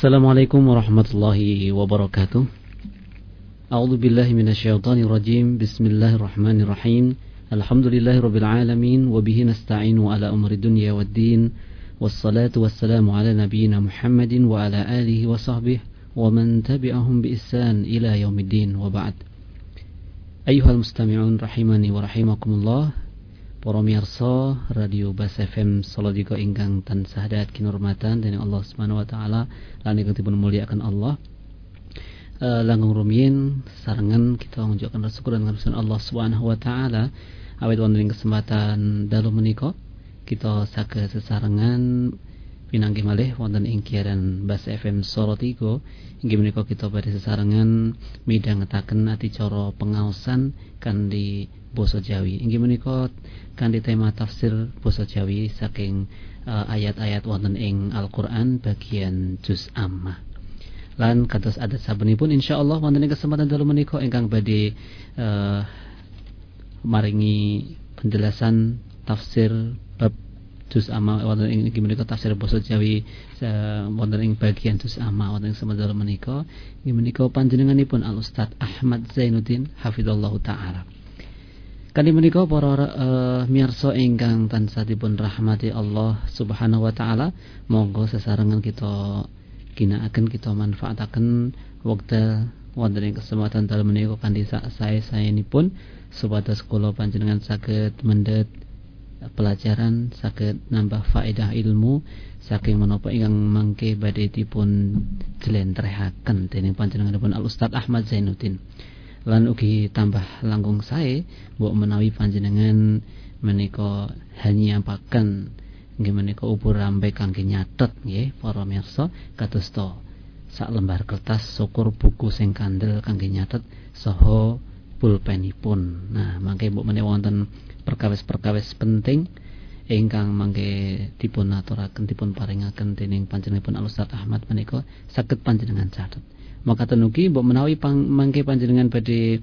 Assalamualaikum warahmatullahi wabarakatuh. A'udzu billahi minasyaitonir rajim. Bismillahirrahmanirrahim. Alhamdulillahirabbil alamin wa bihi nasta'inu ala umri dunya waddin. Wassalatu wassalamu ala nabiyyina Muhammadin wa ala alihi wa sahbihi wa man tabi'ahum bi ihsan ila yaumiddin wa ba'd. Ayuhal mustami'un rahimani wa rahimakumullah. Para miyarsa Radio Bas FM Salodika ingkang tansah dahat kinurmatan dening Allah Subhanahu wa taala lan ingkang dipun mulyakaken Allah. Uh, langkung rumiyin sarengan kita mengucapkan syukur dan ngapunten Allah Subhanahu wa taala awit wonten kesempatan dalu menika kita saged sesarengan pinanggih malih wonten ing kiaran Bas FM Solo 3 inggih menika kita badhe sesarengan midhangetaken adicara pengaosan kanthi basa Jawi inggih menika kanthi tema tafsir basa Jawi saking uh, ayat-ayat wonten ing Al-Qur'an bagian juz amma. Lan kados adat sabenipun insyaallah wonten ing kesempatan dalu menika ingkang badhe uh, maringi penjelasan tafsir bab juz amma wonten ing inggih menika tafsir basa Jawi wonten ing bagian juz amma wonten ing semadal menika inggih menika panjenenganipun Al Ustaz Ahmad Zainuddin hafizallahu taala. Kali menika para uh, miyarsa ingkang tansah dipun rahmati Allah Subhanahu wa taala, monggo sesarengan kita ginakaken kita manfaataken wekdal wonten ing kesempatan dalem menika kanthi saya sayenipun supados kula panjenengan saged mendhet pelajaran saged nambah faedah ilmu saking menapa ingkang mangke badhe dipun jlentrehaken dening panjenenganipun Al Ustaz Ahmad Zainuddin. Lan ugi tambah langkung sae mbok menawi panjenengan menika hanyiapaken nggih menika ubur rambe kangge nyatet nggih para mirsa kados to sak lembar kertas syukur buku sing kandel kangge nyatet saha pulpenipun. Nah mangke mbok menawi wonten perkawis-perkawis penting ingkang mangke dipun aturaken dipun paringaken dening panjenenganipun Al Ustaz Ahmad menika saged panjenengan catet. Maka tenuki mbok menawi pang, mangke panjenengan badhe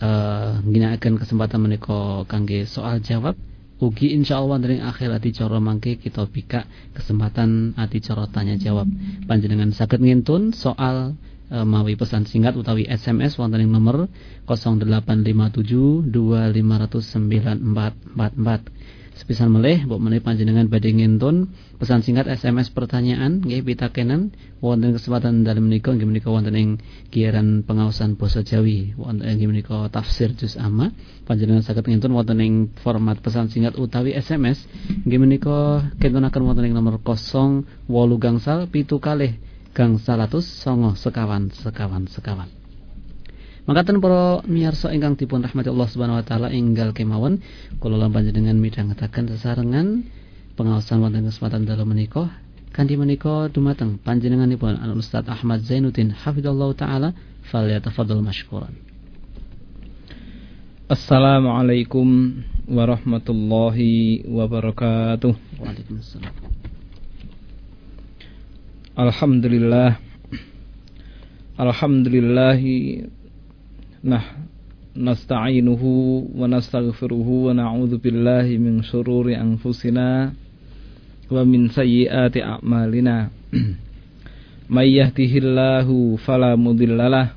uh, ngginakaken kesempatan menika kangge soal jawab ugi insyaallah dari akhir cara mangke kita bika kesempatan cara tanya jawab. Panjenengan saged ngintun soal uh, mawi pesan singkat utawi SMS wonten ing nomor 0857 25009444 sepisan meleh mbok menawi panjenengan badhe ngentun. Pesan singkat SMS pertanyaan nggih pitakenan wonten kesempatan dalem menika nggih menika wonten ing giaran pengawasan basa Jawi. Wonten nggih menika tafsir juz amma panjenengan saged ngentun wonten ing format pesan singkat utawi SMS nggih menika kentunaken wonten ing nomor 08 gangsal pitu kalih gangsal atus songo sekawan sekawan sekawan Makaten para miyarsa ingkang dipun rahmati Allah Subhanahu wa taala enggal kemawon kula lan panjenengan midhangetaken sesarengan pengawasan wonten kesempatan dalu menika kanthi menika dumateng panjenenganipun Al Ustaz Ahmad Zainuddin hafizallahu taala falyatafaddal mashkuran. Assalamualaikum warahmatullahi wabarakatuh. Waalaikumsalam. Alhamdulillah. Alhamdulillahi nah nasta'inuhu wa nastaghfiruhu wa na'udzu billahi min shururi anfusina wa min sayyiati a'malina. May yahdihillahu fala mudhillalah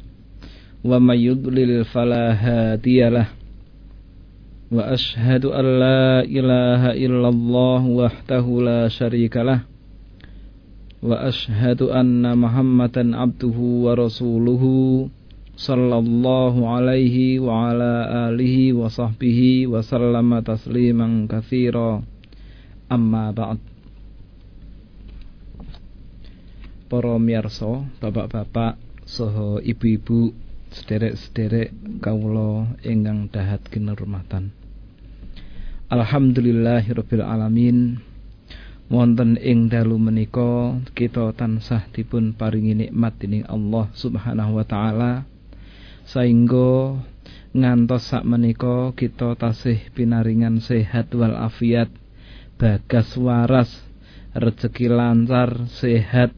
wa may yudlil fala hadiyalah wa ashhadu an la ilaha illallah wahdahu la syarikalah abduhu wa rasuluhu sallallahu alaihi wa ala alihi wa sahbihi wa sallama tasliman katsira. Amma ba'd. Para miyarsa bapak-bapak saha ibu-ibu sederek-sederek kawula ingkang dahat kinurmatan. Alhamdulillahirabbil alamin wonten ing dalu menika kita tansah dipun paringi nikmat dening Allah Subhanahu wa taala. Saingga ngantos sak menika kita tasih pinaringan sehat wal afiat bagas waras rezeki lancar sehat.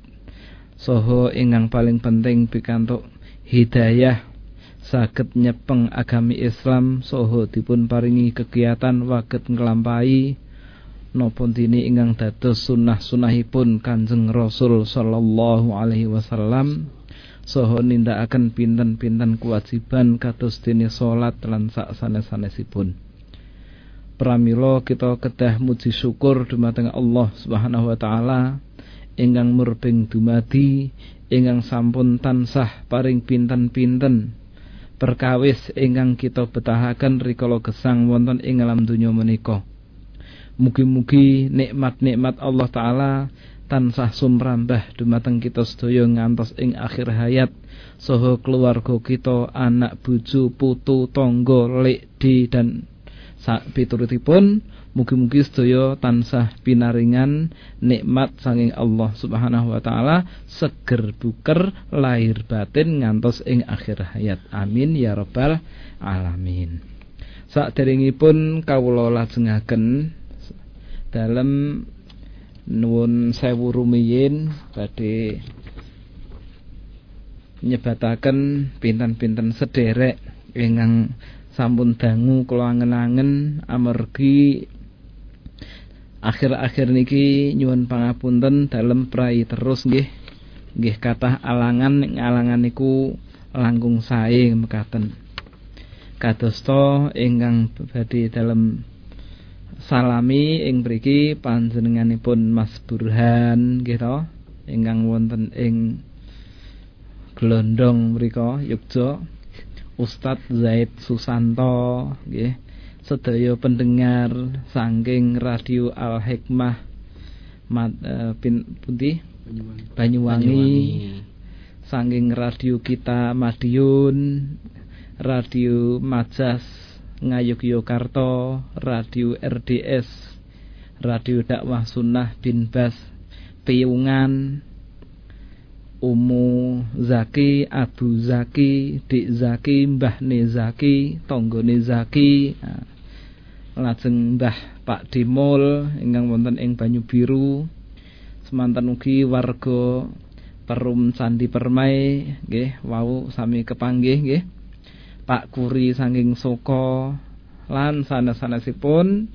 Soho ingkang paling penting pikantuk hidayah saged nyepeng agami Islam. Soho dipun paringi kegiatan waget nglampahi napa dini ingkang dados sunah-sunahipun Kanjeng Rasul sallallahu alaihi wasallam saha nindakaken pinten-pinten kewajiban kados dene salat lan sak sanes-sanesipun. Pramila kita kedah muji syukur dumateng Allah Subhanahu wa taala ingkang murbing dumadi ingkang sampun tansah paring pinten-pinten perkawis ingkang kita betahaken rikala gesang wonten ing alam donya menika. Mugi-mugi nikmat-nikmat Allah taala tansah sumrambah dumateng kita sedaya ngantos ing akhir hayat saha keluarga kita, anak bojo, putu, tangga, lekdi dan sak piturutipun Mugi-mugi sedaya tansah pinaringan nikmat sanging Allah Subhanahu wa taala seger buker lahir batin ngantos ing akhir hayat. Amin ya rabbal alamin. Saderengipun kawula lajengaken dalam nuwun sewu rumiyin badhe nyebataken pinten-pinten sederek ingkang sampun dangu kula angen-angen amargi akhir-akhir niki nyuwun pangapunten dalem prai terus nggih nggih kathah alangan alangan niku langkung sae mekaten. Kadosta ingkang badhe dalem salami ing mriki panjenenganipun Mas Burhan to ingkang wonten ing Glondong mriku Yogyakarta Ustadz Zaid Susanto nggih sedaya pendengar saking radio Al Hikmah mat, uh, pin, pundi? Banyuwangi. Banyuwangi. Saking radio kita Madiun radio Majas Ngayogyakarta radio RDS radio dakwah sunnah bin Bas Piungan Umu Zaki, Abu Zaki, Dik Zaki, Mbah Nezaki, Tonggo. Nah, lajeng Mbah Pak Dimul ingkang wonten ing Banyu Biru semanten ugi warga Perum Candi Permai nggih wau sami kepanggih nggih Pak Kuri saking Soko lan sanes-sanesipun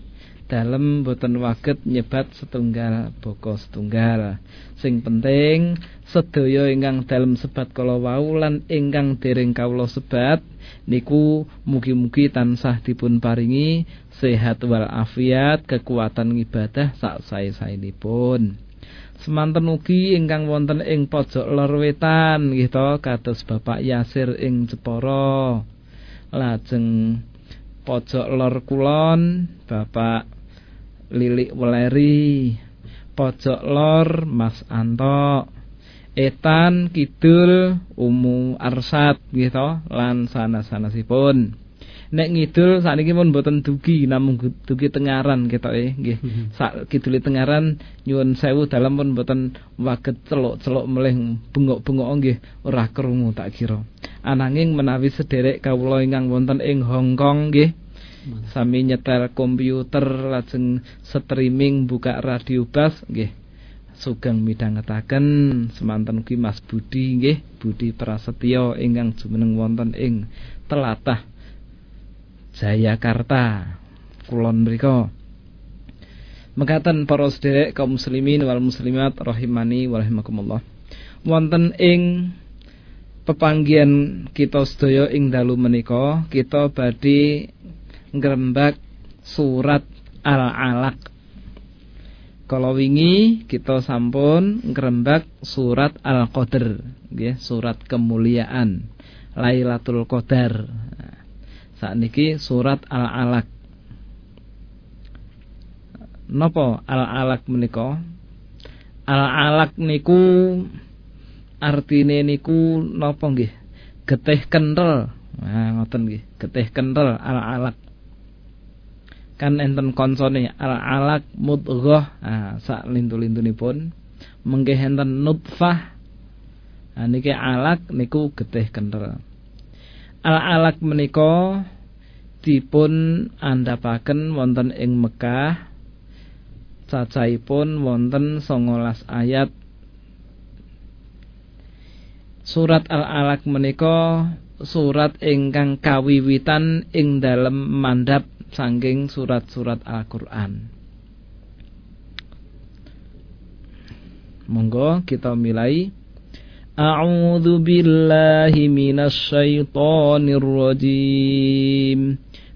dalem boten waget nyebat setunggal boko setunggal. Sing penting sedaya ingkang dalem sebat kala wau lan ingkang dereng kawula sebat niku mugi-mugi tansah dipun paringi sehat wal afiat, kekuatan ibadah sak sae-saenipun. Semanten ugi ingkang wonten ing pojok lor wetan nggih to kados Bapak Yasir ing Jepara. Lajeng pojok lor kulon Bapak Lilik Weleri. Pojok lor Mas Anto Etan Kidul Umu Arsat gitu lan sana-sanasipun nek ngidul sakniki pun mboten dugi namung dugi tengaran ketoke nggih. Mhm. sak kidule tengaran nyuwun sewu dalam pun mboten waget celuk-celuk melih bengok-bengok nggih. Ora krungu tak kira. Ananging menawi sederek kawula ingkang wonten ing Hong Kong nggih sami nyetel komputer lajeng streaming buka radio bas nggih. Sugeng midhangetaken semanten ugi Mas Budi nggih. Budi Prasetyo ingkang jumeneng wonten ing telatah Jayakarta kulon mriku mekaten para sederek kaum muslimin wal muslimat rahimani wa rahimakumullah wonten ing pepanggian kita sedaya ing dalu menika kita badhe ngrembak surat Al-Alaq. Kalau wingi kita sampun ngrembak surat Al-Qadar, surat kemuliaan Lailatul Qadar. Saat niki surat Al-Alaq. Nopo Al-Alaq menika? Al-Alaq niku artine niku napa nggih? Getih kental. Nah, ngoten nggih, getih kental Al-Alaq kan enten konsone al alak mudghah ah sak lintu-lintunipun mengke enten nutfah nah niki alak niku getih kental al alak menika dipun andhapaken wonten ing Mekah cacahipun wonten 19 ayat Surat Al-Alaq menika surat ingkang kawiwitan ing dalem mandhap sangking surat-surat Al-Qur'an. Monggo kita mulai A'udzu billahi minasy syaithanir rajim.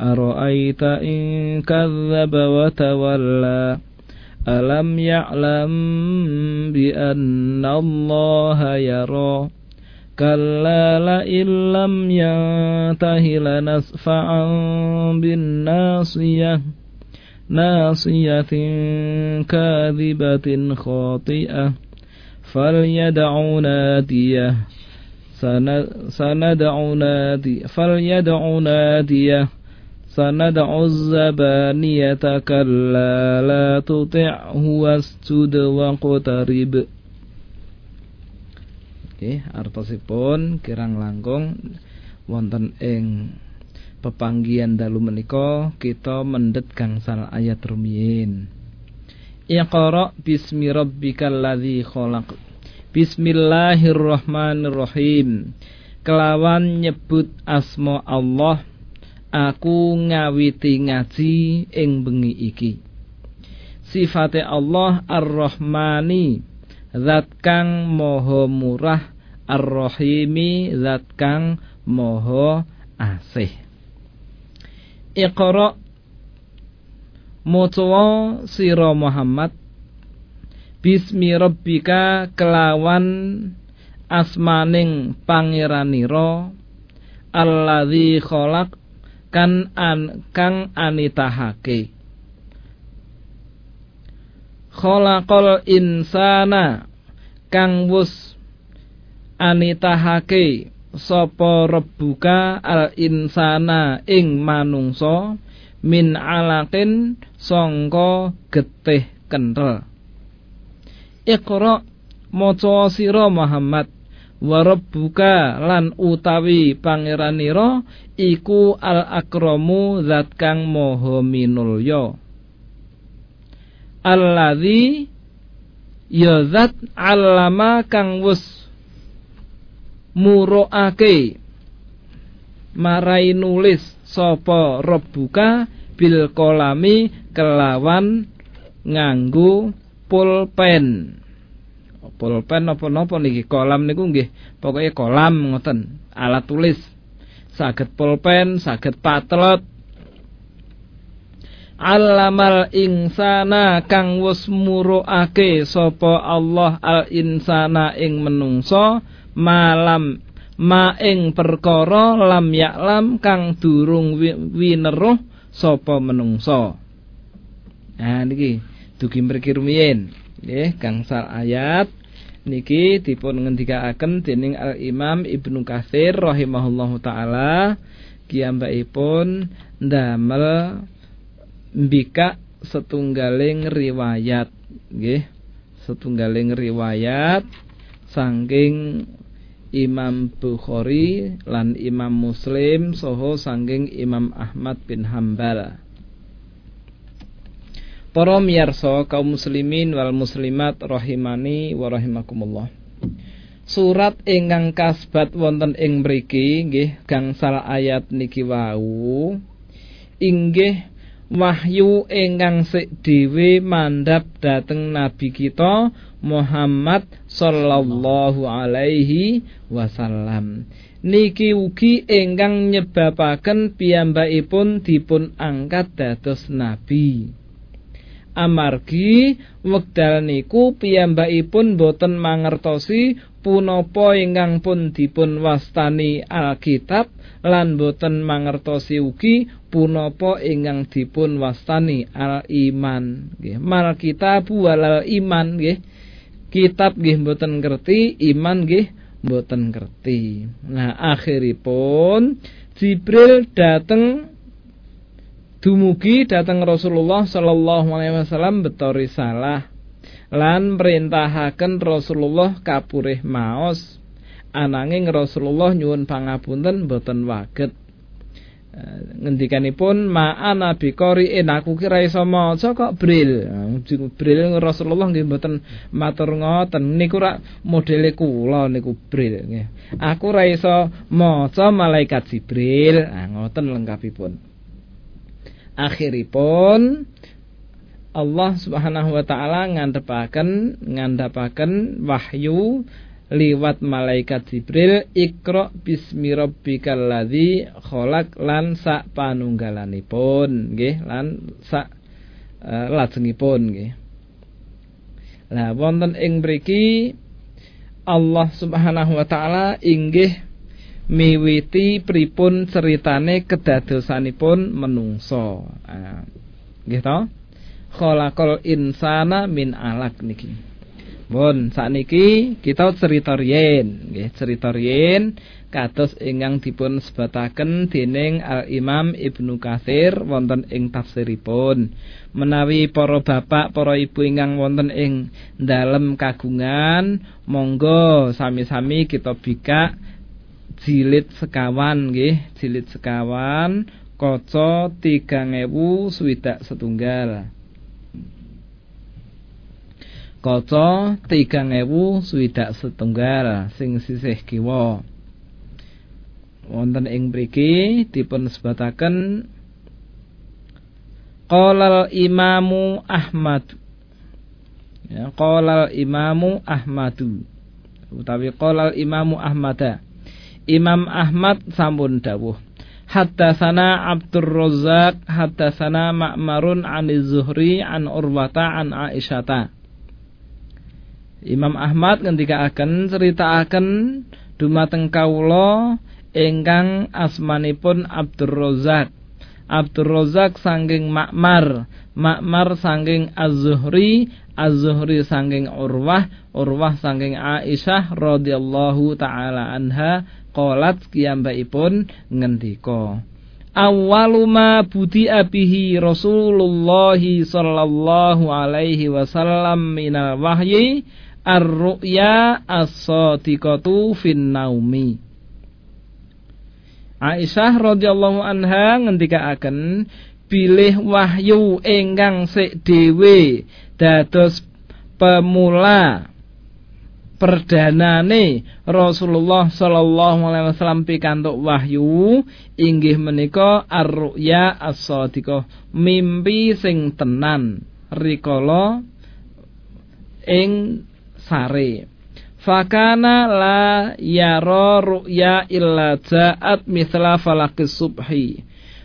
أرأيت إن كذب وتولى ألم يعلم بأن الله يرى كلا لئن لم ينته لنسفعا بالناصية ناصية كاذبة خاطئة فليدع ناديه سندع ناديه فليدع ناديه سندع الزبانية كلا لا تطعه واسجد واقترب Oke, artosipun kirang langkung wonten ing pepanggian dalu menika kita mendhet gangsal ayat rumiyin. Iqra bismi rabbikal ladzi khalaq. Bismillahirrahmanirrahim. Kelawan nyebut asma Allah, aku ngawiti ngaji ing bengi iki. Sifate Allah Ar-Rahmani, zat kang maha murah, Ar-Rahimi, zat kang maha asih. Iqra Mocowo siro Muhammad Bismi Rabbika kelawan asmaning pangeraniro Alladzi kholak kan an kang anitahake. Kholakol insana kang wus anitahake. Sopo rebuka al insana ing manungso min alakin sangka getih kenthel. Iqra maca sira Muhammad wa rabbuka lan utawi pangeranira iku al akramu zat kang maha minulya. Alladzi ya zat alama kang wus muroake marai nulis sapa rebuka bil kolami kelawan nganggo pulpen pulpen napa-napa niki? Kolam niku nggih. Pokoke kolam ngoten. Alat tulis. Saged pulpen saged patlot. Alamal insana kang wus muruake sapa Allah al insana ing menungso malam ma ing perkara lam yaklam kang durung wineruh sapa menungso. Nah niki dugi mriki rumiyin. Nggih gangsal ayat niki dipun ngendikaaken dening Al Imam Ibnu Katsir rahimahullahu taala kiyambakipun ndamel mbika setunggaling riwayat nggih setunggaling riwayat saking Imam Bukhari lan Imam Muslim soho sangking Imam Ahmad bin Hambal. Para miyarsa kaum muslimin wal muslimat rahimani wa rahimakumullah. Surat ingkang kasbat wonten ing mriki nggih gangsal ayat niki wau inggih wahyu ingkang sik dhewe mandhap dhateng nabi kita Muhammad sallallahu alaihi wasallam. Niki ugi ingkang nyebabaken piyambakipun dipun angkat dados nabi. Amargi wekdal niku piyambakipun boten mangertosi punapa ingkang pun dipun wastani Alkitab lan boten mangertosi ugi punapa ingkang dipun wastani al-iman. Nggih mal kitab walal iman nggih. Kitab nggih boten ngerti iman nggih boten ngerti. Nah akhiripun Jibril dateng dumugi dateng Rasulullah sallallahu alaihi wasallam betori salah lan perintahaken Rasulullah kapurih maos. Ananging Rasulullah nyuwun pangapunten boten waget. Eh, ngendikanipun ma'ana biqari'in aku kira iso maca kok bril. Bril Rasulullah nggih mboten matur ngoten. Niku rak modele kula niku bril aku ra iso maca malaikat Jibril. Ah ngoten lengkapipun akhiripun Allah Subhanahu wa taala ngandhapaken ngandhapaken wahyu liwat malaikat Jibril Iqra bismi rabbikal ladzi khalaq lan sak panunggalanipun nggih lan sak uh, lajengipun nggih. Lah wonten ing mriki Allah Subhanahu wa taala inggih miwiti pripun ceritane kedadosanipun menungso. Ah, nggih to? Khalaqal insana min alaq niki. Mun sakniki kita cerita riyen, nggih cerita riyen kados ingkang dipun sebataken dening Al Imam Ibnu Katsir wonten ing tafsiripun. Menawi para bapak, para ibu ingkang wonten ing dalem kagungan, monggo sami-sami kita bika jilid sekawan nggih, jilid sekawan kaca 3000 swidak setunggal. kaca 3000 swidak setunggal sing sisih kiwa. Wonten ing mriki dipun sebataken qala imamu ahmad ya qala imamu ahmadu. Utawi qala imamu ahmada Imam Ahmad sampun dawuh Haddatsana Abdur Razzaq haddatsana Ma'marun 'an Zuhri an Urwata an Aisyata Imam Ahmad cerita ceritaaken dumateng kawula ingkang asmanipun Abdur Razak. Abdur Razak sanging Makmar, Makmar sanging Az-Zuhri, Az-Zuhri sanging Urwah, Urwah sanging Aisyah radhiyallahu taala anha qalat kiyambakipun ngendika Awaluma budi abihi Rasulullah sallallahu alaihi wasallam minal wahyi ar-ru'ya as-sadiqatu fin naumi. Aisyah radhiyallahu anha ngendikaaken bilih wahyu ingkang sik dhewe dados pemula perdanane Rasulullah sallallahu alaihi wasallam pikantuk wahyu inggih menika ar-ru'ya as-sadiqah mimpi sing tenan rikala ing sare. Fakana la yara ru'ya illa ja'at mithla falakis subhi.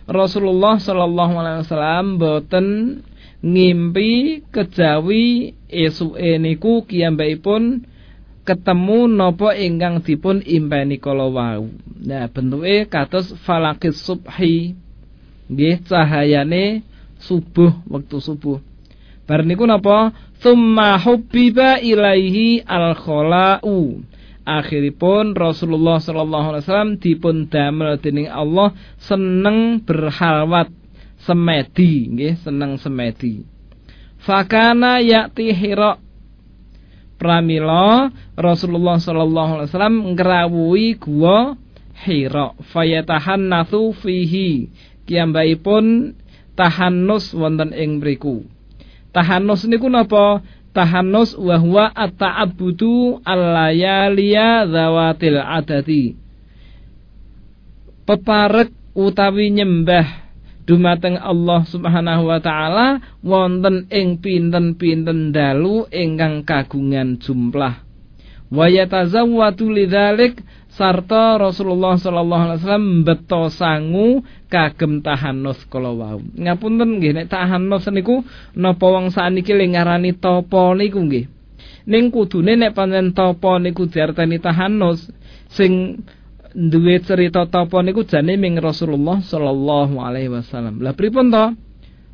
Rasulullah sallallahu alaihi wasallam boten ngimpi kejawi esuke niku kiyambakipun ketemu napa ingkang dipun impeni kala wau. Nah, bentuke kados falakis subhi. Nggih cahayane subuh wektu subuh. Bar niku napa? Tsumma hubbiba ilaihi al-khala'u. Akhiripun Rasulullah sallallahu alaihi wasallam dipun damel dening Allah seneng berhalwat semedi, nggih, seneng semedi. Fakana ya'ti Hira Pramila Rasulullah sallallahu alaihi wasallam ngrawuhi gua Hira fayatahannatsu fihi kiyambaipun tahannus wonten ing mriku Tahanus niku napa? Tahanus wa huwa at-ta'abbudu al-layaliya zawatil adati. Peparek utawi nyembah dumateng Allah Subhanahu wa taala wonten ing pinten-pinten dalu ingkang kagungan jumlah. Wa yatazawwatu lidzalik sarta Rasulullah sallallahu alaihi wasallam beto sangu kagem tahanus kala wau. Ngapunten nggih nek tahanus niku napa wong sakniki le ngarani tapa niku nggih. Ning kudune nek pancen tapa niku diarteni tahanus sing duwe cerita tapa niku jane ming Rasulullah sallallahu alaihi wasallam. Lah pripun to?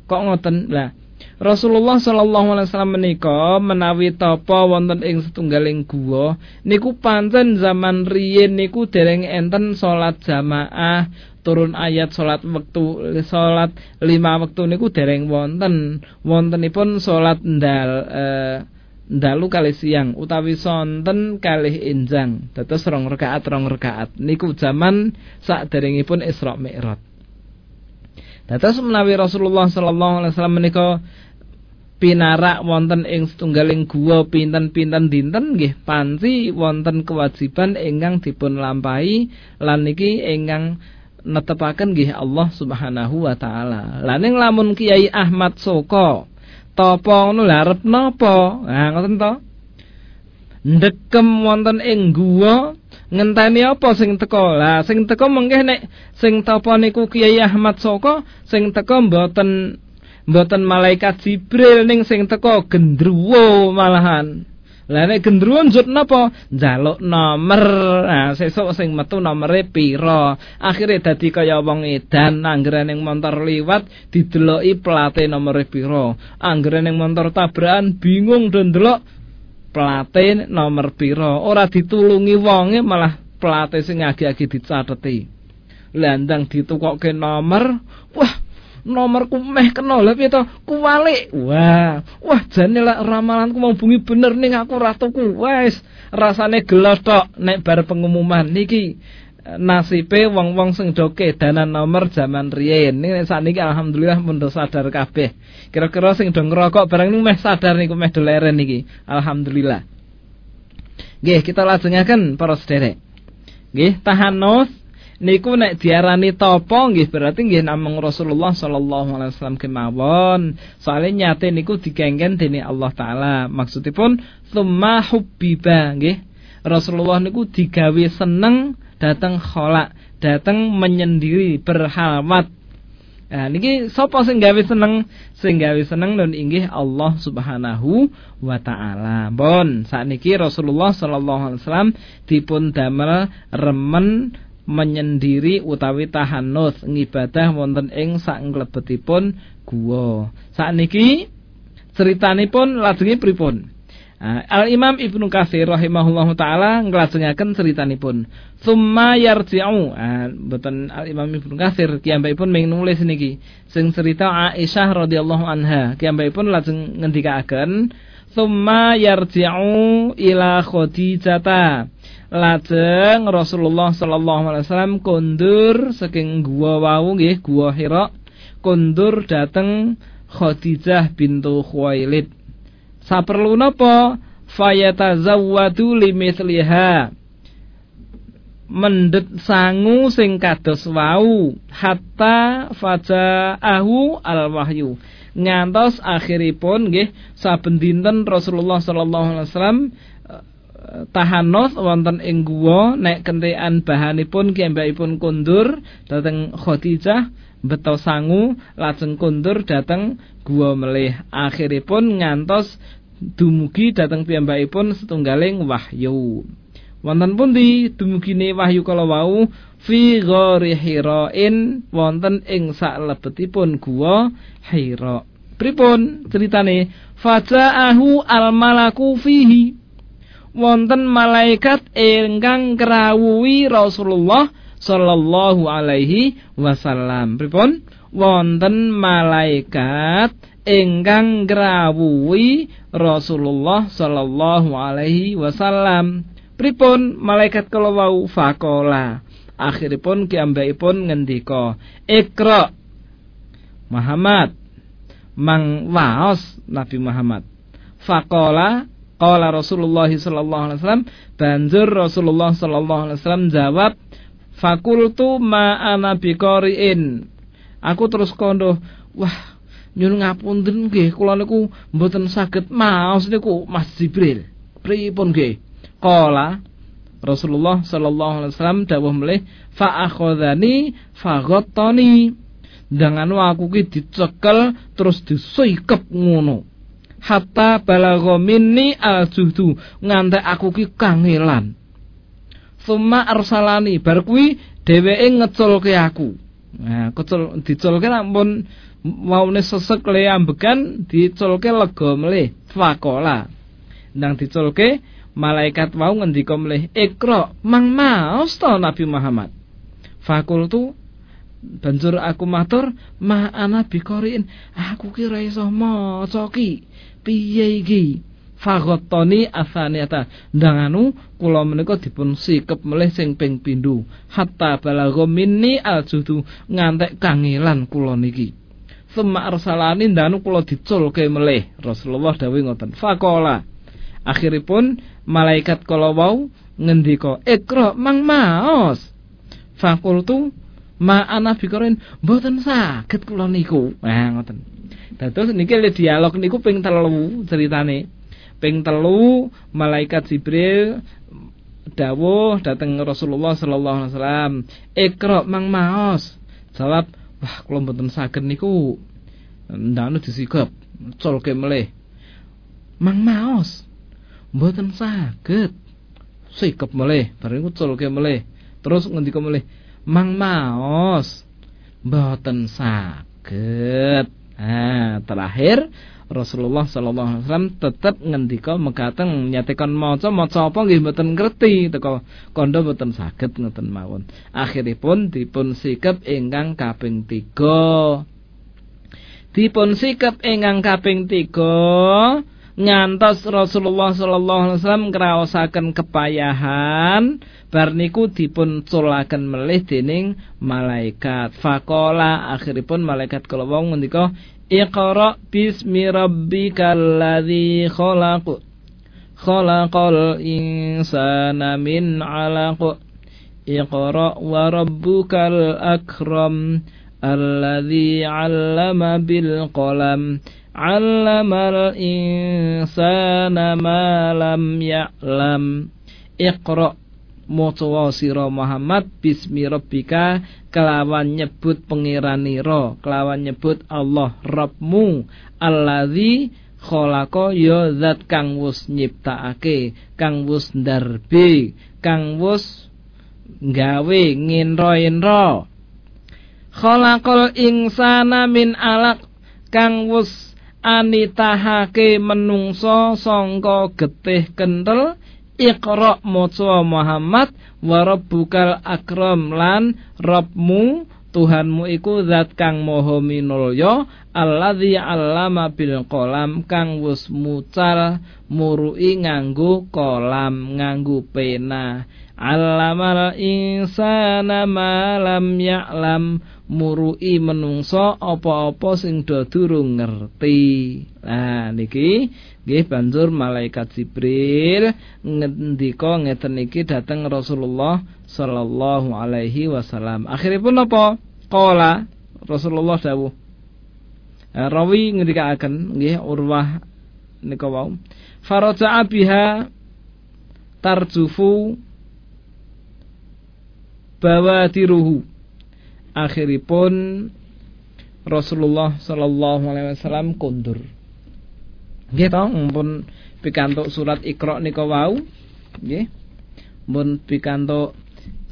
Kok ngoten? Lah Rasulullah Shallallahu Alaihi Wasallam menika menawi tapa wonten ing setunggaling gua niku pancen zaman riyin niku dereng enten salat jamaah turun ayat salat wektu salat lima wektu niku dereng wonten wontenipun salat ndal eh, ndalu kali siang utawi sonten kalih injang dados rong rakaat rong rakaat niku zaman sak derengipun Isra Mi'raj. Dados menawi Rasulullah sallallahu alaihi wasallam menika pinarak wonten ing setunggaling gua pinten-pinten dinten nggih panci wonten kewajiban ingkang dipun lampahi lan niki ingkang netepaken nggih Allah Subhanahu wa taala. Ning lamun Kiai Ahmad Soko tapa ngono lha arep napa? Nah ngoten to. Ndekem wonten ing gua ngenteni apa sing teko? Lah sing teko mengke nek sing tapa niku Kiai Ahmad Soko sing teko mboten mboten malaikat Jibril ning sing teko gendruwo malahan. Lah nek gendruwo njut napa? Njaluk nomor. Nah, sesuk sing metu nomere pira? Akhire dadi kaya wong edan anggere ning montor liwat dideloki plate nomere pira. Anggere ning montor tabrakan bingung do ndelok plate nomor pira. Ora ditulungi wonge malah plate sing agi-agi dicateti. Landang ditukokke nomor, wah nomorku meh kena. Lha piye to? Kuwalik. Wah. Wah jane lek ramalanku mau bumi bener ning aku ratuku. Wis rasane gelos tok nek bar pengumuman. Niki eh, nasibe wong-wong sing do kedanan nomor zaman riyen. Nek sakniki alhamdulillah mun sadar kabeh. Kira-kira sing do ngerokok barang niku meh sadar niku meh doleren niki. Alhamdulillah. Nggih kita lajengaken para sederek nggih tahanus niku nek diarani topo nggih berarti nggih namung Rasulullah sallallahu alaihi wasallam kemawon. Soale nyate niku digenggen dening Allah taala. Maksudipun tsumma hubbiba nggih. Rasulullah niku digawe seneng dateng kholak, dateng menyendiri berhalwat. Nah, niki sapa sing gawe seneng? Sing gawe seneng dan inggih Allah Subhanahu wa taala. Bon, sakniki Rasulullah sallallahu alaihi wasallam dipun damel remen menyendiri utawi tahanus ngibadah wonten ing sak nglebetipun guwa. Sakniki ceritanipun lajengi pripun? Al Imam Ibnu Katsir rahimahullahu taala nglajengaken ceritanipun. Tsumma yarji'u. Ah, mboten Al Imam Ibnu Katsir kiyambakipun ming nulis niki. Sing cerita Aisyah radhiyallahu anha kiyambakipun lajeng ngendikaaken Tsumma yarji'u ila Khadijah Lajeng Rasulullah sallallahu alaihi wasallam kondur saking gua wau nggih gua Hira kondur dateng Khadijah bintu Khuwailid. Saperlu napa? Fayatazawwadu limithliha. Mendet sangu sing kados wau hatta fajaahu al-wahyu. Ngantos akhiripun nggih saben dinten Rasulullah sallallahu alaihi wasallam tahanos wonten ing guwa nek kentekan bahanipun kiyambakipun kundur dhateng Khadijah beto sangu lajeng kundur dhateng guwa melih. Akhiripun ngantos dumugi dhateng piyambakipun setunggaling wahyu. Wonten pundi dumugine wahyu kala wau fi ghari hirain wonten ing salebetipun guwa Hira. Pripun ceritane? Faja'ahu al malaku fihi wonten malaikat ingkang krawuhi Rasulullah sallallahu alaihi wasallam. Pripun? Wonten malaikat ingkang krawuhi Rasulullah sallallahu alaihi wasallam. Pripun malaikat kala wau fakola. Akhiripun kiambakipun ngendika, "Iqra." Muhammad mang waos Nabi Muhammad. Fakola Qala Rasulullah sallallahu alaihi wasallam banjur Rasulullah sallallahu alaihi wasallam jawab fakultu ma ana biqariin. Aku terus kondo, wah nyuwun ngapunten nggih kula niku mboten saged maos niku Mas Jibril. Pripun nggih? Qala Rasulullah sallallahu alaihi wasallam dawuh melih fa akhadhani fa ghattani dengan aku ki dicekel terus disikep ngono hatta balagha minni al-juhdu. Ngantek aku ki kangelan. Summa arsalani. Bar kuwi dheweke ngeculke aku. Nah kecul diculke ampun maune sesek le ambekan diculke lega melih. Fakola. Ndang diculke malaikat mau ngendika melih ikra mang maos to Nabi Muhammad? Fakultu banjur aku matur ma ana bikorin aku ki ora iso maca ki piye iki fagottoni asaniata. Ndanganu kula menika dipun sikep melih sing ping pindho hatta balagha minni aljudu ngantek kangelan kula niki. Summa arsalani ndanu kula diculke melih. Rasulullah dawuh ngoten faqala akhiripun malaikat kala wau ngendika ikra mang maos. Fakultu ma ana bikorin mboten saged kula niku. Nah ngoten dados niki le dialog niku ping telu ceritane. Ping telu malaikat Jibril dawuh dateng Rasulullah sallallahu alaihi wasallam ikra mang maos. Jawab wah kula mboten saged niku. Ndane disikep colke melih. Mang maos mboten saged. Sikep melih bareng colke melih. Terus ngendika melih mang maos mboten saged. Nah, terakhir Rasulullah sallallahu alaihi wasallam tetep ngendika mekaten nyatekan maca maca apa nggih mboten ngerti teko kandha mboten saged ngoten mawon. Akhiripun dipun sikep ingkang kaping 3. Dipun sikep ingkang kaping 3 ngantos Rasulullah sallallahu alaihi wasallam ngraosaken kepayahan bar niku dipun culaken melih dening malaikat. Faqala akhiripun malaikat kala wong ngendika iqra bismi rabbikal ladzi khalaq khalaqal insana min 'alaq iqra wa rabbukal akram alladzi 'allama bil qalam Allamal insana ma lam ya'lam. Iqra maca sira Muhammad bismi rabbika kelawan nyebut pangeranira kelawan nyebut Allah Rabbmu. Allazi khalaqa ya zat kang wus nyiptakake kang wus ndarbe kang wus gawe nginro-inro khalaqal insana min alaq kang wus anitahake menungso sangka getih kenthel Iqra maca Muhammad wa rabbukal akram lan Rabbmu Tuhanmu iku zat kang maha minulya alladzi 'allama bil qalam kang wis mucal murui nganggo kolam nganggo pena. 'allamal insana ma lam ya'lam murui menungso apa-apa sing do durung ngerti. Nah niki nggih banjur malaikat Jibril ngendika ngeten iki dhateng Rasulullah sallallahu alaihi wasallam. Akhiripun apa? Qala Rasulullah dawuh. Nah, rawi ngendikaaken nggih Urwah nika wau. Faraja'a biha tarjufu bawatiruhu akhiripun Rasulullah sallallahu alaihi wasallam kundur. Nggih to, mumpun pikantuk surat Iqra nika wau, nggih. Mun pikantuk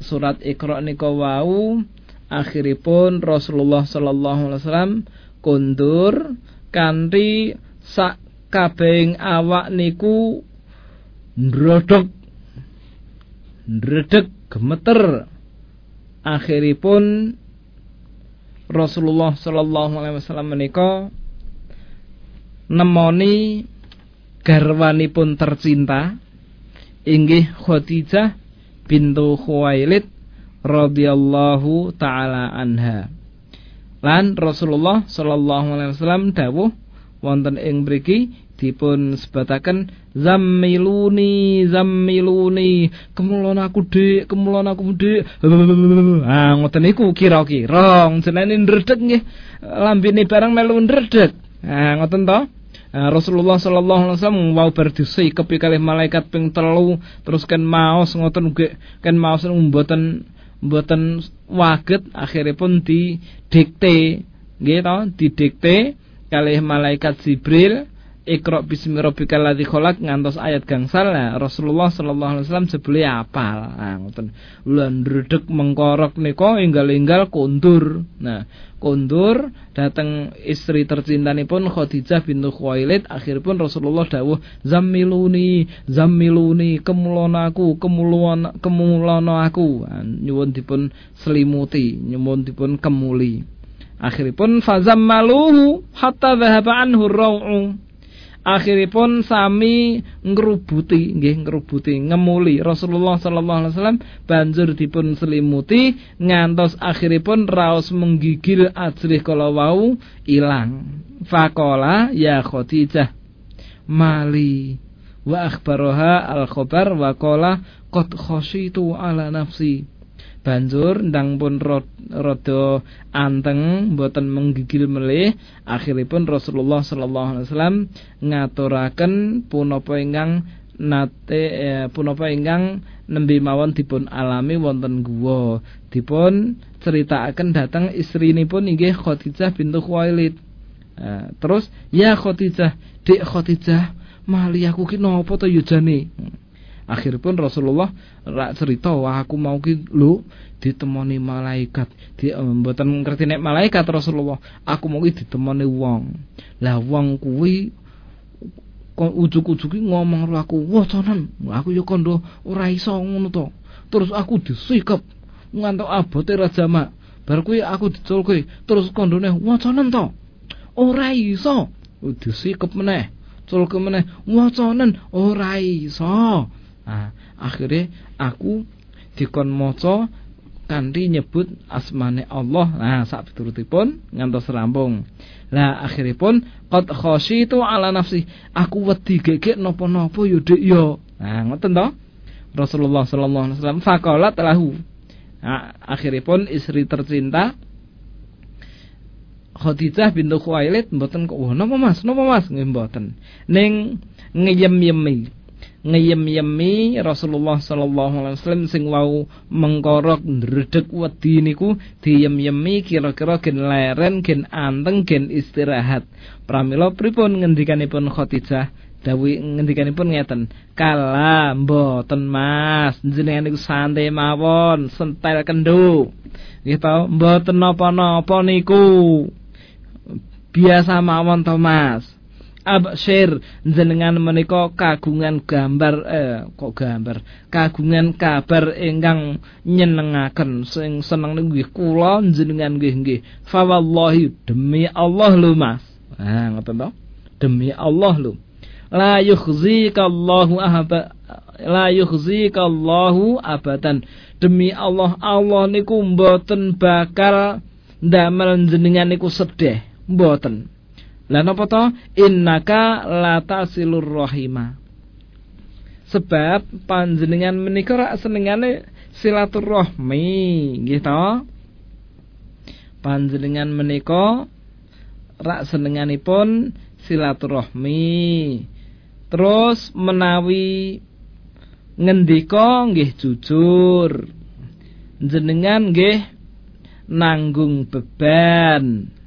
surat Iqra nika wau, akhiripun Rasulullah sallallahu alaihi wasallam kundur kanthi sak kabehing awak niku ndrodhok ndredeg gemeter akhiripun Rasulullah sallallahu alaihi wasallam menika nemoni garwanipun tercinta inggih Khadijah bintu Khuwailid radhiyallahu taala anha. Lan Rasulullah sallallahu alaihi wasallam dawuh wonten ing mriki dipun sebataken zammiluni zammiluni kemulon aku dik kemulon aku dik. Ah ngoten niku kira-kira. Jenenge ndredeg nggih. Lambene barang melu ndredeg. Ah ngoten to? Rasulullah sallallahu alaihi wasallam wau berdisi kepi kalih malaikat ping telu. Terus kan maos ngoten nggih. Kan maos mboten mboten waget akhiripun didikte. Nggih to? Didikte kalih malaikat Jibril Iqra bismi rabbikal ladzi khalaq ngantos ayat gangsal nah, Rasulullah sallallahu alaihi wasallam sebeli apal. Nah, ngoten. Lan mengkorok nika enggal-enggal kondur. Nah, kondur dateng istri tercintanipun Khadijah bintu Khuwailid akhiripun Rasulullah dawuh zammiluni zammiluni kemulon aku kemulon kemulon aku nah, nyuwun dipun selimuti nyuwun dipun kemuli akhiripun fazammaluhu hatta dhahaba anhu raw'u akhiripun sami ngrubuti nggih ngrubuti ngemuli. Rasulullah sallallahu alaihi wasallam banjur dipun selimuti ngantos akhiripun raos menggigil ajrih kala wau ilang. Faqala ya Khadijah mali wa akhbaroha al khabar wa qala qad khashitu ala nafsi banjur ndang pun rada anteng mboten menggigil melih akhiripun Rasulullah sallallahu alaihi wasallam ngaturaken punapa ingkang nate eh, punapa ingkang nembe mawon dipun alami wonten guwa. Dipun critakaken dhateng istrinipun inggih Khadijah bintu Khuwailid. Eh, terus ya Khadijah Dik Khadijah mali aku ki napa to yujane Akhiripun Rasulullah rak cerita wah aku mau ki lho ditemoni malaikat. Di mboten ngerti nek malaikat Rasulullah. Aku mau ki ditemoni wong. Lah wong kuwi ujuk-ujuk ngomong karo aku, "Wacanan, aku ya kondo ora iso ngono to." Terus aku disikep ngantuk abote Raja Mak. Bar kuwi aku diculke, terus kondone wacanan to. Ora iso. Disikep meneh. Culke meneh, wacanan ora iso. Nah, akhirnya aku dikon maca kanthi nyebut asmane Allah. Nah, sak piturutipun ngantos rampung. Lah akhiripun qad khasyitu ala nafsi. Aku wedi gegek napa-napa yo yo. Nah, ngoten to. Rasulullah sallallahu alaihi wasallam faqalat lahu. Nah, akhiripun istri tercinta Khadijah bintu Khuwailid mboten kok napa Mas? Napa Mas? Nggih mboten. Ning ngeyem-yemi ngeyem-yemi Rasulullah sallallahu alaihi wasallam sing wau mengkorok ndredeg wedi niku diyem-yemi kira-kira gen leren gen anteng gen istirahat. Pramila pripun ngendikanipun Khadijah? Dawi ngendikanipun ngeten kala mboten Mas. Jenengan niku santai mawon sentel kendo nggih to mboten napa-napa niku. Biasa mawon to Mas absyir. Jenengan menika kagungan gambar eh kok gambar? Kagungan kabar ingkang nyenengaken. Sing seneng nggih kula jenengan nggih nggih. Fa wallahi demi Allah lho Mas. Nah ngoten to? Demi Allah lho. La yukhzikallahu ahaba la yukhzikallahu abadan. Demi Allah Allah niku mboten bakal ndamel jenengan niku sedih. Mboten lah napa to? Innaka la tasilur rahima. Sebab panjenengan menika rak senengane silaturahmi, nggih to? Panjenengan menika rak senenganipun silaturahmi. Terus menawi ngendika nggih jujur. Jenengan nggih nanggung beban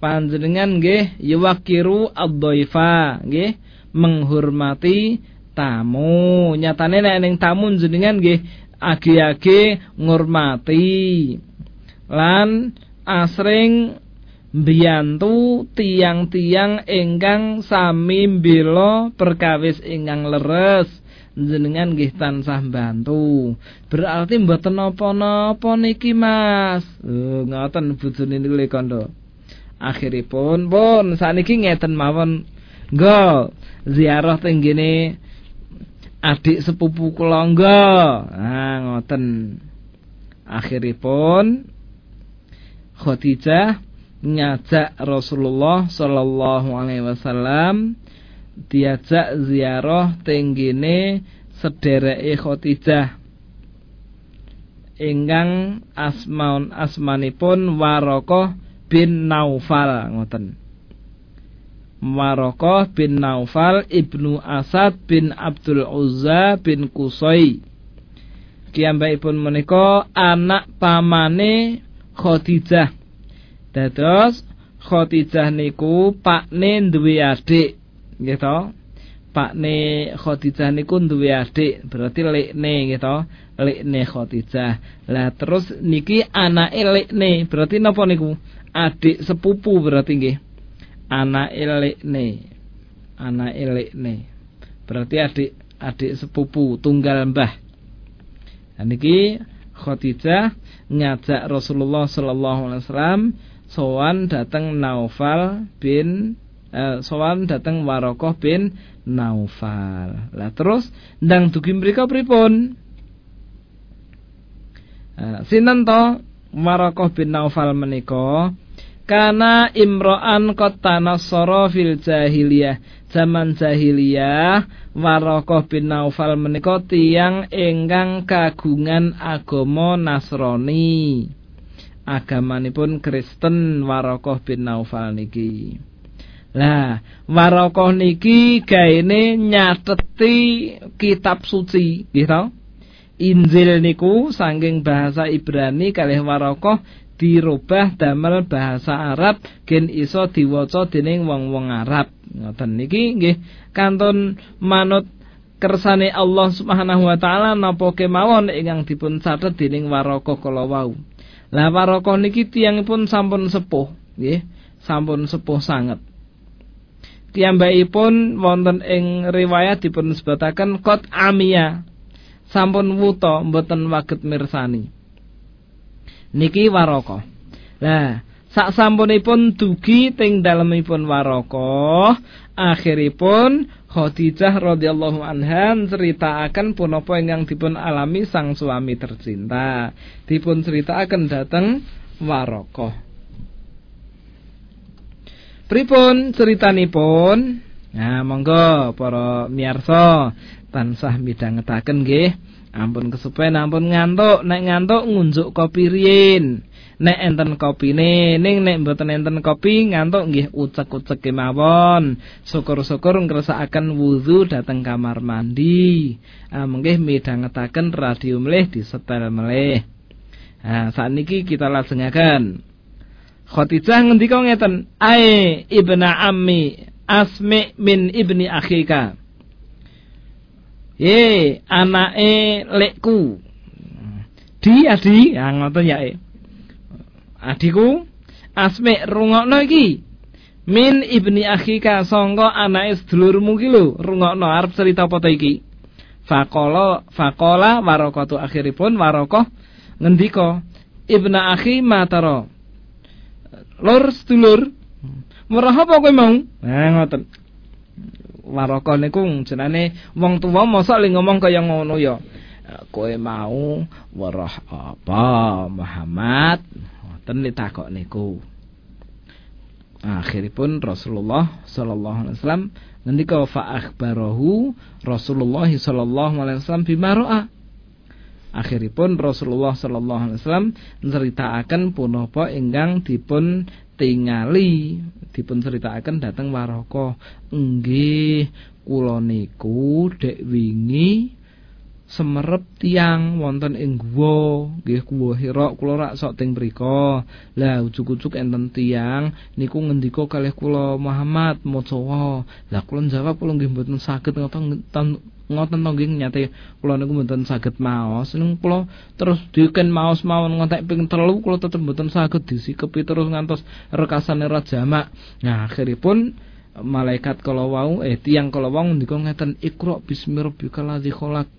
panjenengan nggih yuwakiru ad-dhaifa nggih menghormati tamu nyatane nek ning tamu jenengan nggih age-age ngurmati lan asring mbiyantu tiang-tiang ingkang sami mbela perkawis ingkang leres jenengan nggih tansah bantu. Berarti mboten napa-napa niki Mas. Oh, ngoten bojone niku kandha akhiripun pun saniki ngeten mawon. Nggo ziarah teng gene adik sepupu kula nggo. Nah ngoten. Akhiripun Khadijah ngajak Rasulullah sallallahu alaihi wasallam diajak ziarah teng gene sedereke Khadijah. Ingkang asmaun asmanipun Warokoh bin Naufal ngoten. Warokoh bin Naufal ibnu Asad bin Abdul Uzza bin Kusoi. Kiyambakipun menika anak pamane Khadijah. Dados Khadijah niku pakne duwe adik, nggih to? Pakne Khadijah niku duwe adik, berarti lekne to? Lekne Khadijah. Lah terus niki anake lekne, berarti napa niku? Adik sepupu berarti nggih. Anak ne anak ne berarti adik adik sepupu tunggal mbah. Dan niki Khadijah ngajak Rasulullah sallallahu alaihi wasallam sowan datang Naufal bin eh, sowan datang Warokoh bin Naufal. Lah terus ndang dugi mriku pripun? Eh, sinten to Warokoh bin Naufal menika Kana imro'an kota nasoro fil jahiliyah. Zaman jahiliyah Warokoh bin Naufal menika tiyang ingkang kagungan agama Nasrani. Agamanipun Kristen Warokoh bin Naufal niki. Lah, Warokoh niki gaene nyateti kitab suci, gitu. Injil niku saking bahasa Ibrani kalih Warokoh dirubah damel bahasa Arab gen iso diwaca dening wong-wong Arab. Ngoten niki nggih kantun manut kersane Allah Subhanahu wa taala napa kemawon ingkang dipun catet dening Waraka kala wau. Lah Waraka niki tiyangipun sampun sepuh, nggih, sampun sepuh sanget. Piyambakipun wonten ing riwayat dipun sebataken kot amia. Sampun wuta mboten waget mirsani niki waraka. Lah, sak sampunipun dugi teng dalemipun waraka, akhiripun Khadijah radhiyallahu anha ceritaaken punapa ingkang dipun alami sang suami tercinta. Dipun ceritaaken dateng waraka. Pripun ceritanipun? Nah, monggo para miyarsa tansah midhangetaken nggih. Ampun kesupen ampun ngantuk, nek ngantuk ngunjuk kopi riyin. Nek enten kopine, ning nek mboten enten kopi ngantuk nggih ucek-ucek kemawon. Syukur-syukur ngresakaken wudu dateng kamar mandi. Ah mengke midhangetaken radio melih disetel melih. Ah sakniki kita lajengaken. Khadijah ngendika ngeten, "Ai ibna ammi asmi min ibni akhika." Ye, anake lekku. Di adi, ngoten ya. Adiku, asmi rungokno iki. Min ibni akhika sangka anake sedulurmu ki lho, rungokno arep cerita apa iki? Faqala faqala warakatu akhiripun warokoh ngendika ibna akhi matara. Lur sedulur. Merah apa kowe mau? Nah ngoten. Waraka niku jenenge wong tuwa mosok li ngomong kaya ngono ya. Kowe mau weruh apa Muhammad? Ngoten ditakok niku. Akhiripun Rasulullah sallallahu alaihi wasallam ngendika fa akhbarahu Rasulullah sallallahu alaihi wasallam bima ra'a. Akhiripun Rasulullah sallallahu alaihi wasallam nceritakaken punapa ingkang dipun tingali dipun critakaken dhateng Waraka. Nggih kula niku dek wingi semerep tiang wonten ing guwa. Nggih guwa Hira kula rak sok teng mriku lah ujug-ujug enten tiang niku ngendika kalih kula Muhammad maca lah kula jawab kula nggih mboten saged ngoten ngoten to nggih nyate kula niku mboten saged maos. Ning kula terus diken maos mawon ngontek ping telu kula tetep mboten saged disikepi terus ngantos rekasane jamak nah akhiripun malaikat kala wau eh tiang kala wau ndika ngeten ikra bismi rabbikal ladzi khalaq.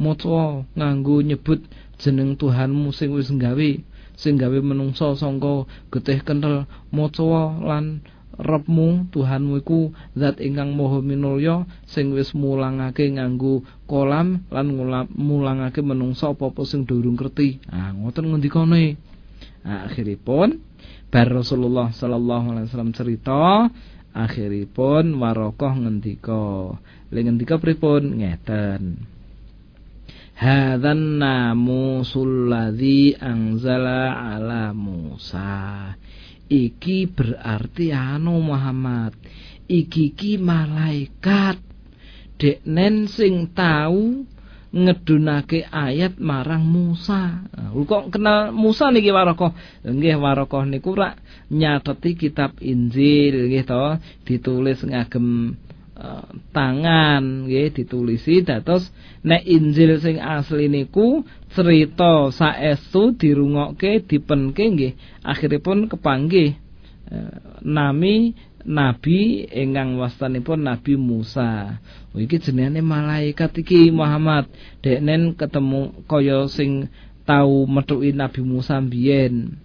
Maca nganggo nyebut jeneng Tuhanmu sing wis nggawe sing gawe menungso sangka getih kenthel. Maca lan Rabmu Tuhanmu iku zat ingkang maha minulya sing wis mulangake nganggo kolam lan mulangake menungsa apa-apa sing durung ngerti. Ah ngoten ngendikane. Akhiripun bar Rasulullah sallallahu alaihi wasallam cerita akhiripun Warokoh ngendika. Lha ngendika pripun? Ngeten. Hadzan namusul ladzi anzala ala Musa iki berarti anu Muhammad iki ki malaikat deknen sing tahu ngedunake ayat marang Musa. Nah, kok kenal Musa niki Warokoh? Nggih Warokoh niku rak nyateti kitab Injil nggih ditulis ngagem uh, tangan nggih ditulisi dados nek Injil sing asli niku cerita saestu dirungokke dipenke nggih akhiripun kepanggih uh, nami nabi ingkang wastanipun Nabi Musa. Oh, iki jenenge malaikat iki Muhammad. Deknen ketemu kaya sing tau metuki Nabi Musa biyen.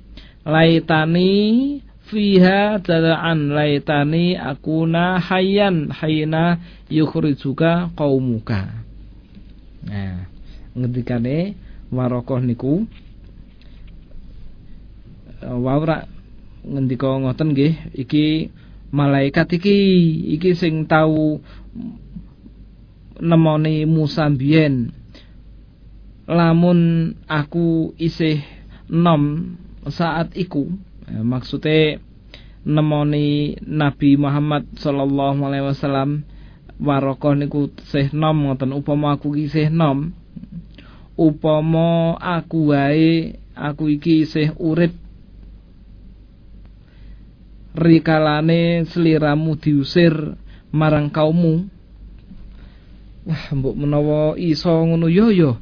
Laitani fiha jalaan laitani akuna hayyan hayna yukhrijuka qaumuka. Nah, ngendikane warokoh niku wawra ngendika ngoten nggih iki malaikat iki iki sing tahu nemoni Musa biyen lamun aku isih nom saat iku eh, maksudnya nemoni Nabi Muhammad sallallahu alaihi wasallam warokoh niku isih nom ngoten upama aku isih nom upama aku wae aku iki isih urip. Rikalane seliramu diusir marang kaummu. Wah mbok menawa iso ngono. Yo yo.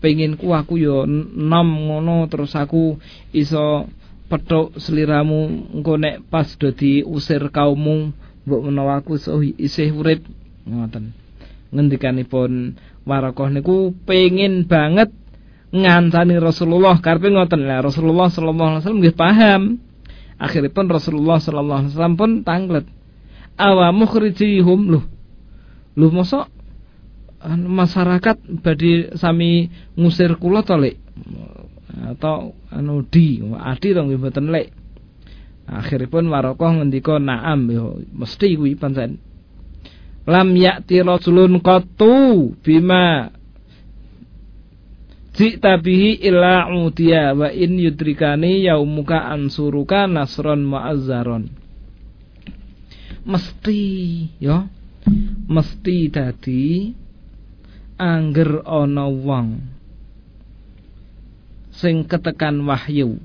Pengen ku aku yo nom ngono terus aku iso petuk seliramu engko nek pas do diusir kaummu. Mbok menawa aku iso isih urip. Ngoten. Ngendikanipun Warakoh niku pengen banget ngancani Rasulullah. Karepe ngoten lah Rasulullah sallallahu alaihi wasallam nggih paham. Akhiripun Rasulullah sallallahu alaihi wasallam pun tanglet. Awa mukhrijihum loh. Loh mosok anu, masyarakat badi sami ngusir kula to lek? Atau anu di adi dong mboten lek? Akhiripun warokoh ngendika naam yo mesti kuwi pancen lam ya'ti rasulun qattu bima Jikta bihi illa utia wa in yudrikani yaumuka ansuruka nasron mu'azzaron. Mesti ya. Mesti dadi angger ana wong sing ketekan wahyu.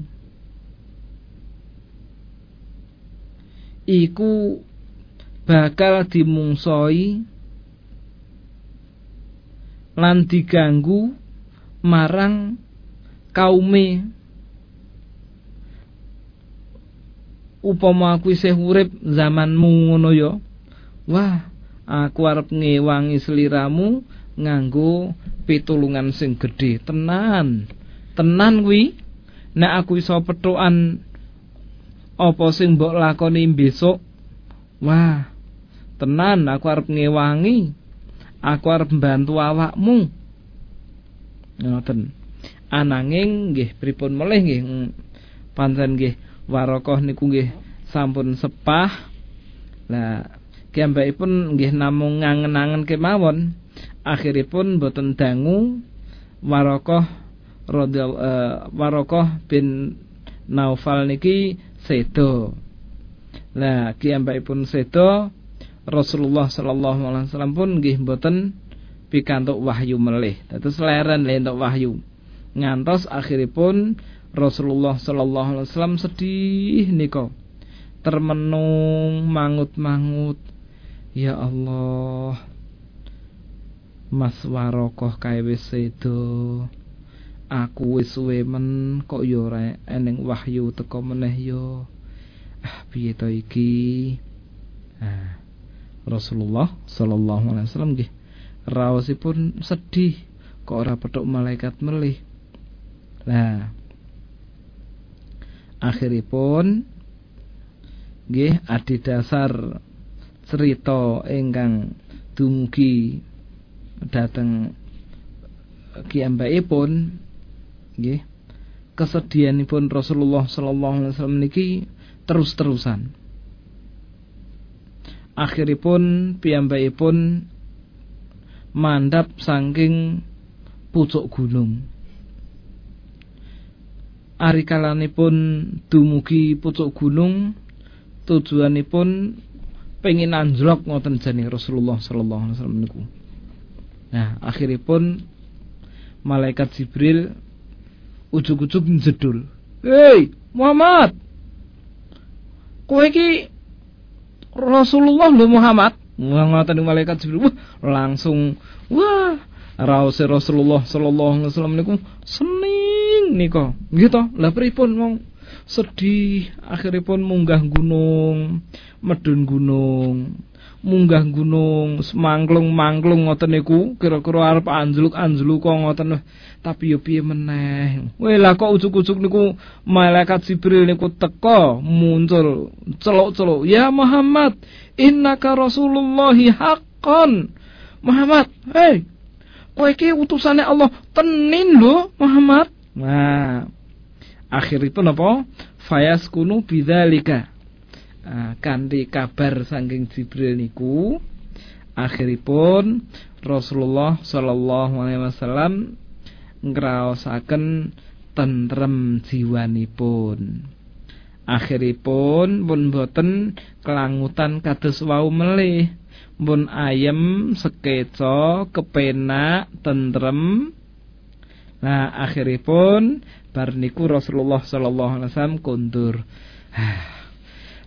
Iku bakal dimungsoi lan diganggu marang kaume. Upama aku isih urip zamanmu ngono ya. Wah aku arep ngewangi seliramu nganggo pitulungan sing gedhe. Tenan tenan kuwi. Nek aku iso petukan apa sing mbok lakoni besok wah tenan aku arep ngewangi. Aku arep mbantu awakmu. Ngoten. Ananging nggih pripun melih nggih? Pancen nggih warokoh niku nggih sampun sepah. Lah pun nggih namung ngangen-angen kemawon. Akhiripun boten dangu warokoh radhiyallahu uh, warokoh bin Naufal niki sedo. Lah pun sedo Rasulullah sallallahu alaihi wasallam pun nggih boten pikantuk wahyu melih. Dados leren lentuk wahyu. Ngantos akhiripun Rasulullah sallallahu alaihi wasallam sedih nika. Termenung mangut-mangut. Ya Allah. Mas Warokoh kae wis sedo. Aku wis men kok yo ora eneng wahyu teko meneh yo. Ah piye to iki? Ah Rasulullah sallallahu alaihi wasallam nggih. Raosipun sedih kok ora petuk malaikat melih? Lah akhiripun nggih adi dasar cerita ingkang dumugi dhateng kiambaipun nggih kesedihanipun Rasulullah sallallahu alaihi wasallam niki terus-terusan akhiripun piyambakipun mandap saking pucuk gunung. Arikalanipun dumugi pucuk gunung tujuanipun pengin anjlok ngoten jane Rasulullah sallallahu alaihi wasallam niku. Nah, akhiripun malaikat Jibril ujug-ujug njedul. "Hei, Muhammad. Kowe iki Rasulullah lho Muhammad." Ngoten malaikat Jibril, wah, langsung wah Rause Rasulullah sallallahu alaihi wasallam niku sening nika. Nggih to? Lah pripun wong sedih akhiripun munggah gunung, medun gunung, munggah gunung, semangklung-mangklung ngoten niku kira-kira arep anjluk-anjluk kok ngoten. Tapi yo piye meneh. Lah kok ujuk-ujuk niku malaikat Jibril niku teka muncul celuk-celuk, "Ya Muhammad, innaka Rasulullahi haqqan." Muhammad, hei, kowe iki utusane Allah tenin lho Muhammad nah akhir itu napa fayaskunu bidzalika kanthi kabar saking Jibril niku akhiripun Rasulullah sallallahu alaihi wasallam ngraosaken tentrem jiwanipun. Akhiripun pun boten kelangutan kados wau melih. Mun ayem sekeco kepenak tentrem. Nah akhiripun bar niku Rasulullah sallallahu alaihi wasallam kondur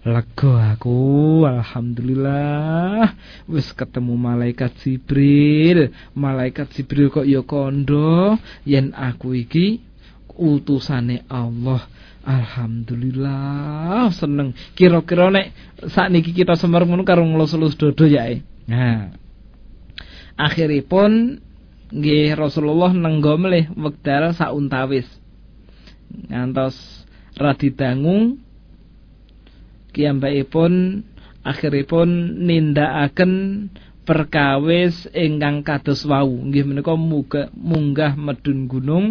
Lego aku Alhamdulillah Wis ketemu malaikat Jibril Malaikat Jibril kok ya kondo Yen aku iki Utusane Allah Alhamdulillah seneng. Kira-kira nek niki kita semer ngono karo ngelus-elus dodo ya. Nah. Akhiripun nggih Rasulullah nenggo melih wekdal sauntawis. Ngantos radi kiyambakipun akhiripun nindakaken perkawis ingkang kados wau. Nggih menika munggah medun gunung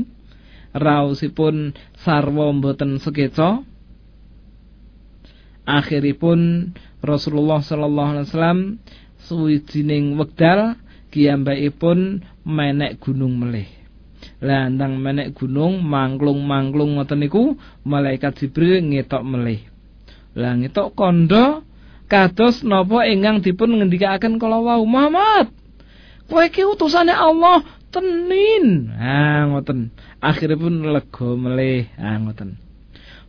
raosipun sarwa mboten sekeca. Akhiripun Rasulullah sallallahu alaihi wasallam suwijining wekdal kiyambakipun menek gunung melih. Lah ndang menek gunung mangklung-mangklung ngoten niku malaikat Jibril ngetok melih lah ngetok kondo kados napa ingkang dipun ngendikaken kala wau Muhammad? Kowe iki utusane Allah tenin. Ha ngoten. Akhiripun lega melih. Ha ngoten.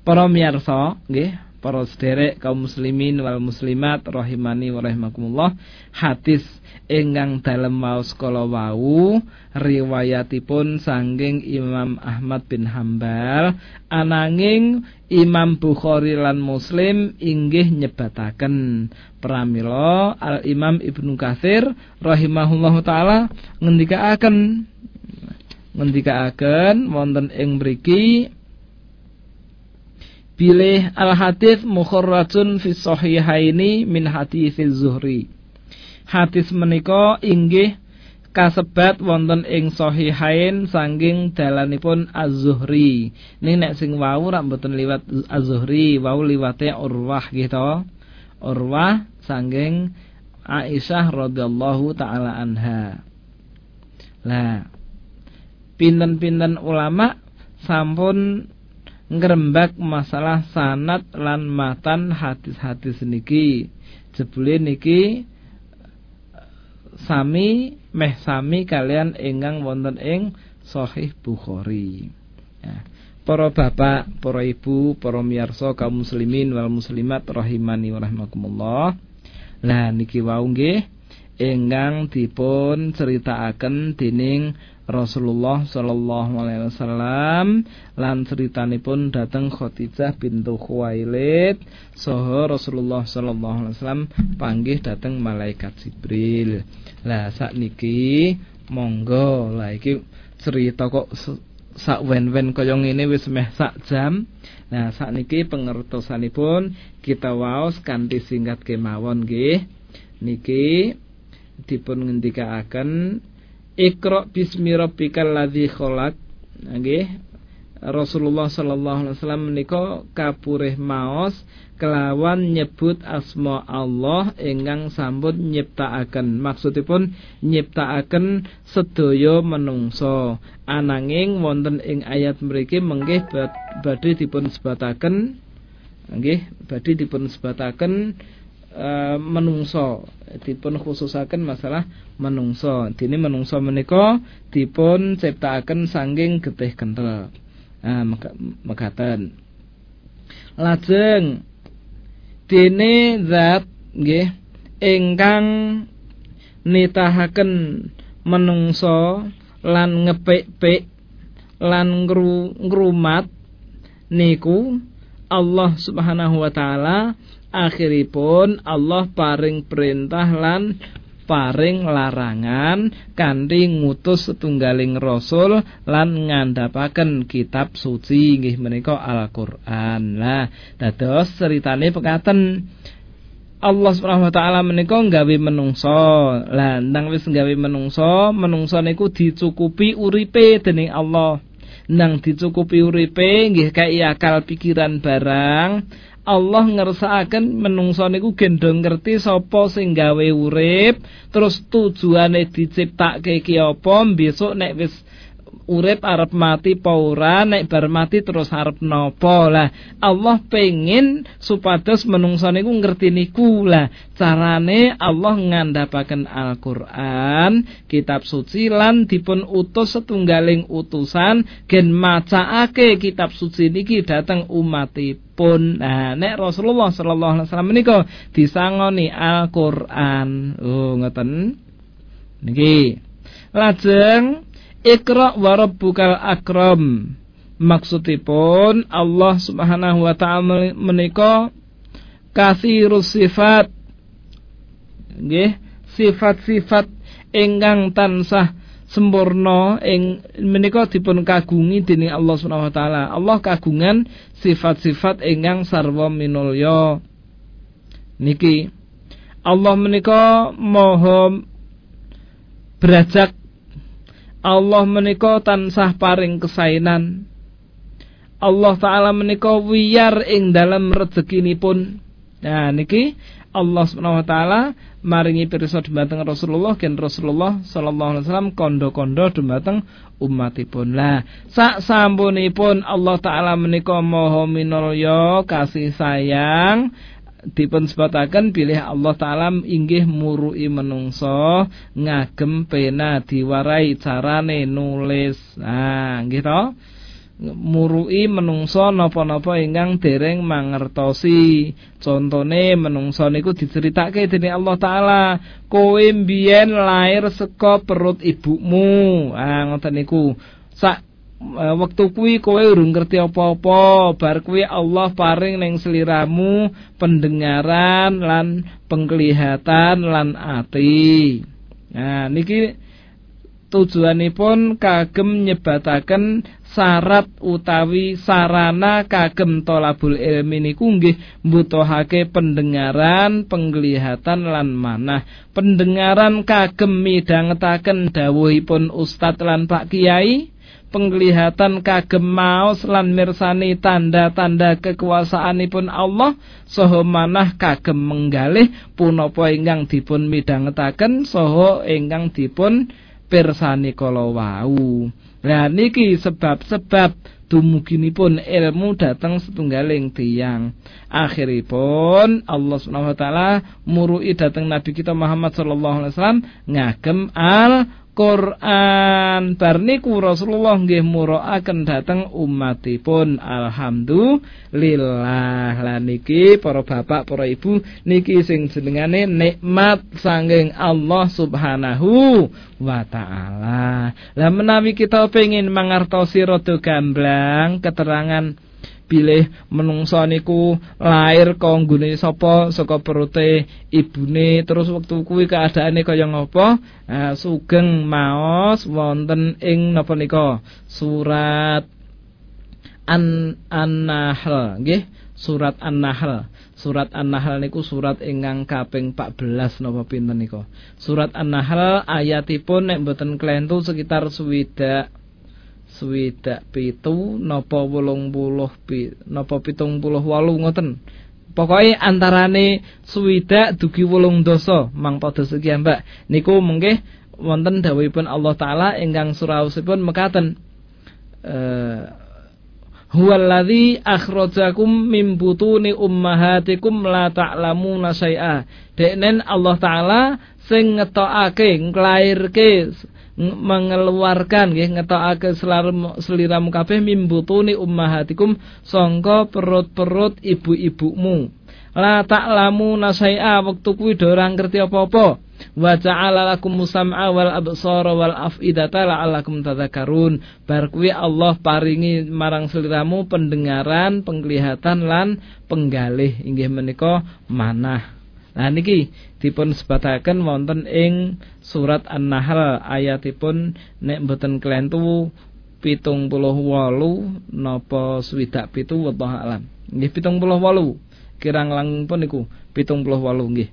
Para miyarsa nggih para sederek kaum muslimin wal muslimat rahimani wa rahimakumullah hadis ingkang dalem maos kala wau riwayatipun sangging Imam Ahmad bin Hambal ananging Imam Bukhari lan Muslim inggih nyebataken. Pramila Al Imam Ibnu Katsir rahimahullahu taala ngendikaaken. Ngendikaaken wonten ing mriki bilih al hadis mukharrajun fi sahihaini min hadis Zuhri hadis menika inggih kasebat wonten ing sahihain sanging dalanipun Az-Zuhri. Ning nek sing wau rak mboten liwat Az-Zuhri, wau liwate Urwah gitu. Urwah sanging Aisyah radhiyallahu taala anha. Lah pinten-pinten ulama sampun ngrembak masalah sanat lan matan hadis-hadis niki. Jebule niki sami meh sami kalian ingkang wonten ing Sahih Bukhari. Ya. Para bapak, para ibu, para miyarsa kaum muslimin wal muslimat rahimani wa rahimakumullah. Lah niki wau nggih ingkang dipun critakaken dening Rasulullah sallallahu alaihi wasallam lan ceritanipun dateng Khadijah bintu Khuwailid saha Rasulullah sallallahu alaihi wasallam panggih dateng malaikat Jibril. Lah sakniki monggo lah iki cerita kok sak wen-wen kaya ngene wis meh sak jam. Nah sakniki pengertosanipun kita waos kanthi singkat kemawon nggih. Niki dipun ngendikaaken Iqra bismi rabbikal ladzi khalaq. Nggih. Rasulullah sallallahu alaihi wasallam menika kapurih maos kelawan nyebut asma Allah ingkang sampun nyiptakaken. Maksudipun nyiptakaken sedaya menungso. Ananging wonten ing ayat mriki menggih badhe dipun sebataken nggih badhe dipun sebataken e, menungso. Dipun khususaken masalah menungso. Dini menungso menika dipun ciptakaken sanging getih kental nah mekaten lajeng dene zat nggih ingkang nitahaken menungso lan ngepek-pek lan ngrumat niku Allah Subhanahu wa taala akhiripun Allah paring perintah lan paring larangan kanthi ngutus setunggaling rasul lan ngandhapaken kitab suci nggih menika Al-Qur'an. Lah dados ceritane pekaten Allah Subhanahu wa taala menika nggawe menungso. Lah nang wis nggawe menungso, menungso niku dicukupi uripe dening Allah. Nang dicukupi uripe nggih kai akal pikiran barang Allah ngersakaken menungso niku gendong ngerti sapa sing gawe urip, terus tujuane diciptakke ki apa, besok nek wis urip arep mati apa ora nek bar mati terus arep napa. Lah Allah pengin supados menungsa niku ngerti niku. Lah carane Allah ngandhapaken Al-Qur'an kitab suci lan dipun utus setunggaling utusan gen macaake kitab suci niki dateng umatipun. Nah nek Rasulullah sallallahu alaihi wasallam menika disangoni Al-Qur'an. Oh ngoten. Niki. Lajeng Iqra wa rabbukal akram. Maksudipun Allah Subhanahu wa taala menika kathirus sifat. Nggih, sifat-sifat ingkang tansah sempurna ing menika dipun kagungi dening Allah Subhanahu wa taala. Allah kagungan sifat-sifat ingkang sarwa minulya. Niki Allah menika maha berajak Allah menika tansah paring kesainan. Allah taala menika wiyar ing dalam rezekinipun. Nah niki Allah Subhanahu wa taala maringi pirsa dumateng Rasulullah ken Rasulullah sallallahu alaihi wasallam kondo-kondo dumateng umatipun. Lah sak sampunipun Allah taala menika maha minulya kasih sayang dipun sebataken bilih Allah taala inggih murui menungso ngagem pena diwarai carane nulis. Nah gitu murui menungso napa-napa ingkang dereng mangertosi. Contone menungso niku diceritake dening Allah taala kowe mbiyen lair saka perut ibumu. Ah ngoten niku. Sak wektu kuwi kowe urung ngerti apa-apa bar kuwi Allah paring ning seliramu pendengaran lan penglihatan lan ati nah niki tujuanipun kagem nyebataken syarat utawi sarana kagem tolabul ilmi niku nggih mbutuhake pendengaran, penglihatan lan manah. Pendengaran kagem midhangetaken dawuhipun ustad lan Pak Kiai, penglihatan kagem maos lan mirsani tanda-tanda kekuasaanipun Allah saha manah kagem menggalih punapa ingkang dipun midhangetaken saha ingkang dipun pirsani kala wau. Lah niki sebab-sebab dumuginipun ilmu datang setunggaling tiang. Akhiripun Allah Subhanahu wa taala murui datang Nabi kita Muhammad sallallahu alaihi wasallam ngagem al Quran. Bar niku Rasulullah nggih muraaken dhateng umatipun alhamdulillah. Lan niki para bapak para ibu niki sing jenengane nikmat sanging Allah Subhanahu wa taala. Lah menawi kita pengin mangertosi rada gamblang keterangan bilih menungso niku lair kanggone sapa saka perute ibune. Terus wektu kuwi keadaane kaya ngapa nah, sugeng maos wonten ing napa nika? Surat an an-nahl nggih? Surat an-nahl. Surat An-Nahl niku surat ingkang kaping 14 napa pinten nika. Surat An-Nahl ayatipun nek mboten klentu sekitar swidak swidak pitu napa wolung puluh pi napa pitung puluh walu ngoten. Pokoknya antarane swidak dugi wolung dosa. Mang padha sekian mbak. Niku mengke wonten dawuhipun Allah taala ingkang suraosipun mekaten eh huwallazi akhrajakum min butuni ummahatikum la ta'lamuna syai'a. Deknen Allah taala sing ngetokake nglairke mengeluarkan nggih ngetokake seliramu kabeh min butuni ummahatikum sangka perut-perut ibu-ibumu. La ta'lamuna syai'a wektu kuwi ora ngerti apa-apa. Wa ja'ala lakum sam'a wal absara wal af'idata la'allakum tadhakkarun. Bar kuwi Allah paringi marang sliramu pendengaran penglihatan lan penggalih inggih menika manah Nah niki dipun sebataken wonten ing surat An-Nahl ayatipun nek mboten kelentu pitung puluh walu nopo swidak pitu wallahu alam. Nggih pitung puluh walu kirang langkung pun niku pitung puluh walu nggih.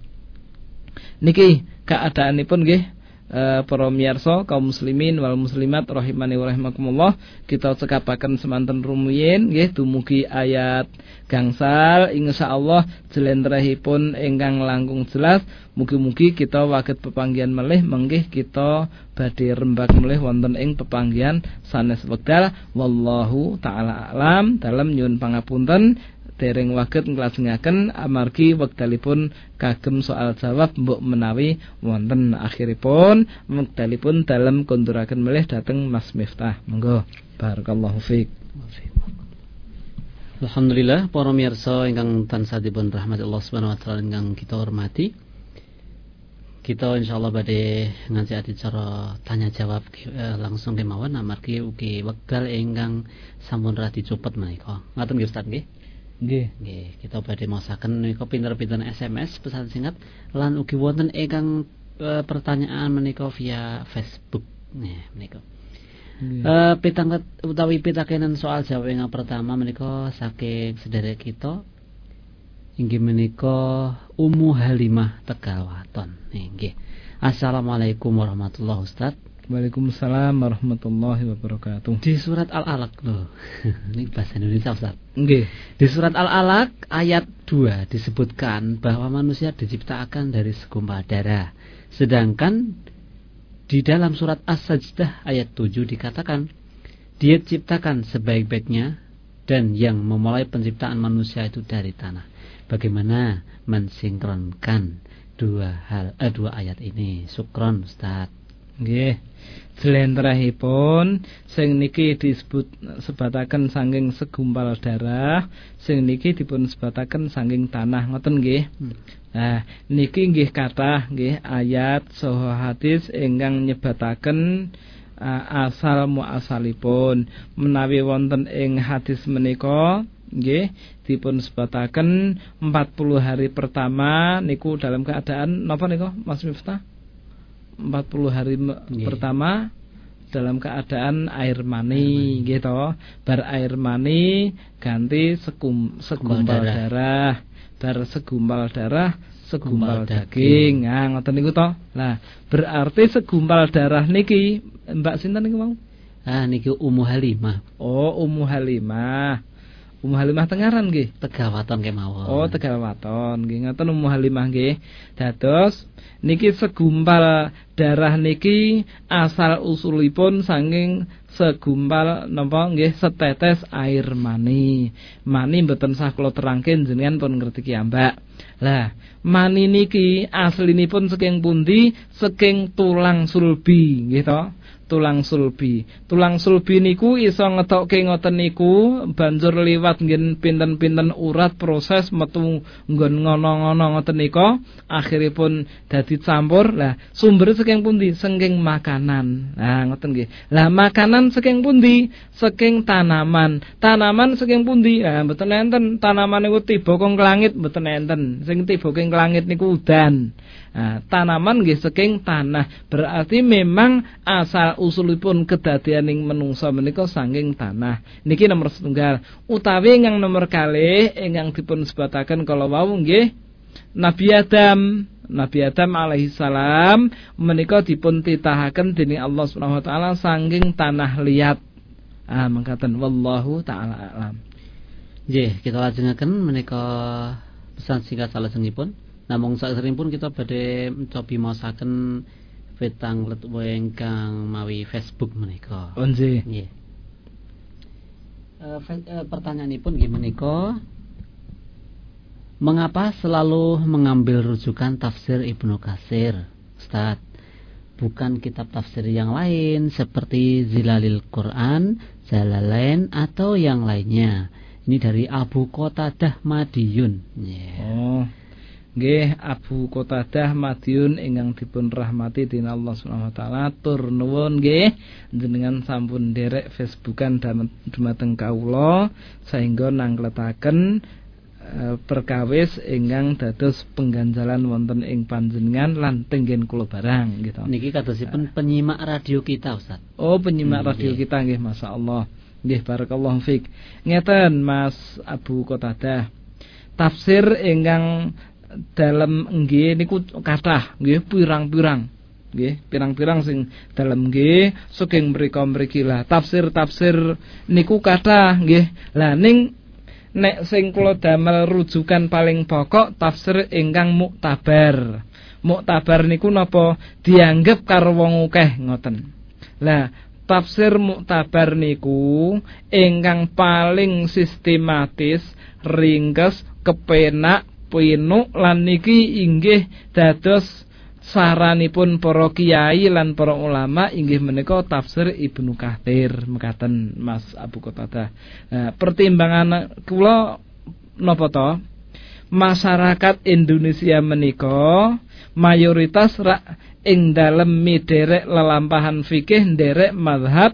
Niki keadaanipun nggih e, para miyarsa kaum muslimin wal muslimat rahimani wa rahimakumullah. Kita cekapaken semanten rumiyin nggih dumugi ayat gangsal. Insyaallah jlentrehipun ingkang langkung jelas. Mugi-mugi kita waget pepanggihan melih menggih kita badhe rembak melih wonten ing pepanggihan sanes wekdal. Wallahu taala alam. Dalam nyuwun pangapunten dereng waget nglajengaken amargi wekdalipun kagem soal jawab mbok menawi wonten akhiripun wekdalipun dalam konduraken melih dateng Mas Miftah monggo barakallahu fiik Alhamdulillah para mirsa ingkang tansah dipun rahmati Allah Subhanahu wa taala ingkang kita hormati. Kita insyaallah badhe ngaji acara tanya jawab eh, langsung kemawon amargi ugi wekdal ingkang sampun ra dicopot menika. Ngaten nggih Ustaz nggih. Nggih. Nggih, kita badhe masaken menika pinter-pinter SMS pesan singkat lan ugi wonten ingkang e, pertanyaan menika via Facebook. Nih, menika. Pitangkat utawi pitakenan soal jawab yang pertama menika saking sedherek kita inggih menika Ummu Halimah Tegalwaton. Nggih. Assalamualaikum warahmatullahi wabarakatuh. Waalaikumsalam warahmatullahi wabarakatuh. Di surat Al-Alaq loh. Ini bahasa Indonesia Ustaz. Nggih. Di surat Al-Alaq ayat 2 disebutkan bahwa manusia diciptakan dari segumpal darah. Sedangkan di dalam surat As-Sajdah ayat 7 dikatakan dia ciptakan sebaik-baiknya dan yang memulai penciptaan manusia itu dari tanah. Bagaimana mensinkronkan dua hal eh, dua ayat ini? Sukron Ustaz. Nggih. Jlentrehipun sing niki disebut sebataken saking segumpal darah, sing niki dipun sebataken saking tanah ngoten nggih. Hmm. Nah, niki nggih kathah nggih ayat saha hadis ingkang nyebataken uh, asal muasalipun menawi wonten ing hadis menika nggih dipun sebataken 40 hari pertama niku dalam keadaan napa niku Mas Miftah 40 hari yeah. pertama dalam keadaan air mani, air gitu. Bar air mani ganti sekum, segumpal darah. darah. Bar segumpal darah segumpal daging. Nah, ngoten niku to. Lah, berarti segumpal darah niki Mbak sinten niku mau? Ah niki Ummu Halimah. Oh, Ummu Halimah. Ummu Halimah Tengaran nggih. Tegawaton kemawon. Oh, Tegawaton. Nggih ngoten Ummu Halimah nggih. Dados niki segumpal darah niki asal usulipun saking segumpal napa nggih setetes air mani. Mani mboten sah kula terangke jenengan pun ngerti ki Mbak. Lah, mani niki aslinipun saking pundi? Saking tulang sulbi, nggih to? Tulang sulbi. Tulang sulbi niku iso ngetokke ngoten niku banjur liwat nggen pinten-pinten urat proses metu nggon ngono-ngono ngoten nika akhiripun dadi campur. Lah sumber saking pundi? Saking makanan. Nah ngoten nggih. Lah makanan saking pundi? Saking tanaman. Tanaman saking pundi? Ah mboten enten tanaman niku tiba kong langit mboten enten. Sing tiba kong langit niku udan. Nah, tanaman nggih saking tanah. Berarti memang asal usulipun kedadianing menungsa menika saking tanah. Niki nomor setunggal. Utawi ingkang nomor kalih ingkang dipun sebataken kala wau nggih Nabi Adam Nabi Adam alaihi salam menika dipun titahaken dening Allah Subhanahu wa taala saking tanah liat. Ah mangkaten wallahu taala alam. Nggih, kita lajengaken menika pesan singkat salajengipun. Namung pun kita badhe mencobi masaken petang let ingkang mawi Facebook menika. Oh nggih. Uh, uh, pertanyaan pun gimana kok Mengapa selalu mengambil rujukan tafsir Ibnu Kasir, Ustaz? Bukan kitab tafsir yang lain seperti Zilalil Quran, Jalalain atau yang lainnya. Ini dari Abu Qatadah Madiyun. Yeah. Oh. Nggih Abu Qatadah Madiun ingkang dipun rahmati dening Allah Subhanahu wa taala tur nuwun nggih jenengan sampun derek Facebookan dumateng kawula sehingga nangkletaken Eh, perkawis ingkang dados pengganjalan wonten ing panjenengan lan tenggen kula barang gitu. Niki kadosipun penyimak radio kita Ustaz. Oh, penyimak hmm, radio kita nggih masyaallah. Nggih barakallahu fik. Ngeten Mas Abu Qatadah. Tafsir ingkang dalam nggih niku kathah nggih pirang-pirang nggih pirang-pirang sing dalam nggih saking mriku mriki lah tafsir-tafsir niku kathah nggih lah ning nek sing kula damel rujukan paling pokok tafsir ingkang muktabar. Muktabar niku napa dianggep karo wong akeh ngoten. Lah tafsir muktabar niku ingkang paling sistematis, ringkes, kepenak, pinuk lan niki inggih dados saranipun para kiai lan para ulama inggih menika tafsir Ibnu Katsir mekaten Mas Abu Qatadah. Nah, pertimbangan kula napa to? Masyarakat Indonesia menika mayoritas rak ing dalem miderek lelampahan fikih nderek madhab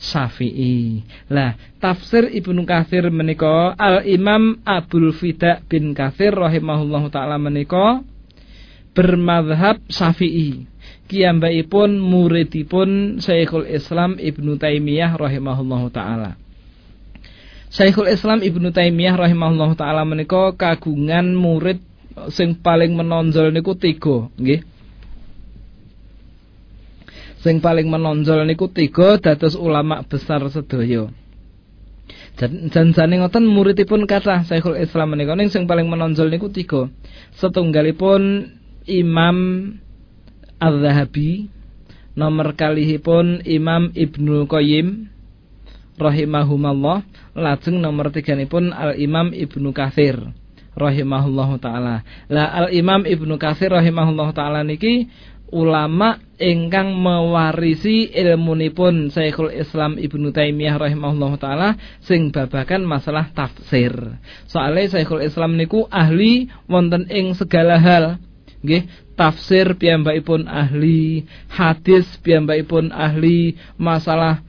Syafi'i. Lah, tafsir Ibnu Katsir menika Al Imam Abdul Fida bin Katsir rahimahullahu taala menika bermadhab syafi'i Kiambaipun muridipun Syekhul Islam Ibnu Taimiyah rahimahullahu taala. Syekhul Islam Ibnu Taimiyah rahimahullahu taala menika kagungan murid sing paling menonjol niku tiga, nggih. Sing paling menonjol niku tiga dados ulama besar sedaya. Janjane ngoten muridipun kathah Syekhul Islam menika ning sing paling menonjol niku tiga. Setunggalipun Imam Al-Zahabi nomor kalihipun Imam Ibnu Qayyim rahimahumallah lajeng nomor tiganipun Al-Imam Ibnu Katsir rahimahullahu taala. Lah Al-Imam Ibnu Katsir rahimahullahu taala niki ulama ingkang mewarisi ilmunipun Syekhul Islam Ibnu Taimiyah rahimahullahu taala sing babakan masalah tafsir. Soale Syekhul Islam niku ahli wonten ing segala hal nggih tafsir piyambakipun ahli hadis piyambakipun ahli masalah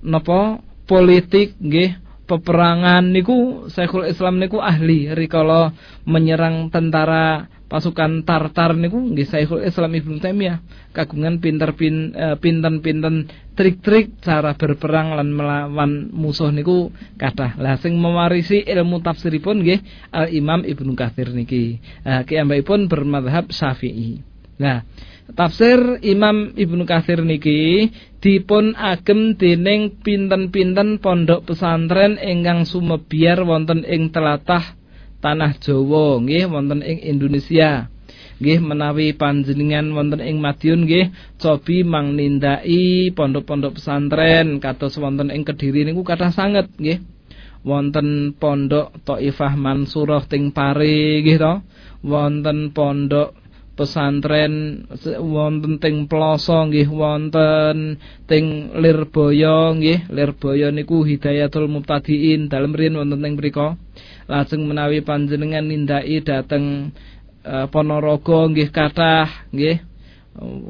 napa politik nggih peperangan niku Syekhul Islam niku ahli rikala menyerang tentara pasukan Tartar niku nggih Syekhul Islam Ibnu Taimiyah kagungan pinter pin uh, pinten-pinten trik-trik cara berperang lan melawan musuh niku kathah. Lah sing mewarisi ilmu tafsiripun nggih Al Imam Ibnu Katsir niki. Uh, pun bermadhab Syafi'i. Nah, tafsir Imam Ibnu Katsir niki dipun agem dening pinten-pinten pondok pesantren ingkang sumebiar wonten ing telatah tanah Jawa nggih wonten ing Indonesia. Nggih menawi panjenengan wonten ing Madiun nggih cobi mangnindaki pondok-pondok pesantren kados wonten ing Kediri niku kathah sanget nggih. Wonten pondok Thaifah Mansurah ting Pare nggih to. Wonten pondok pesantren wonten teng Ploso nggih wonten teng Lirboyo nggih. Lirboyo niku Hidayatul Mubtadiin. Dalem riyen wonten teng mriku. Lajeng menawi panjenengan nindaki dhateng uh, Ponorogo nggih kathah nggih.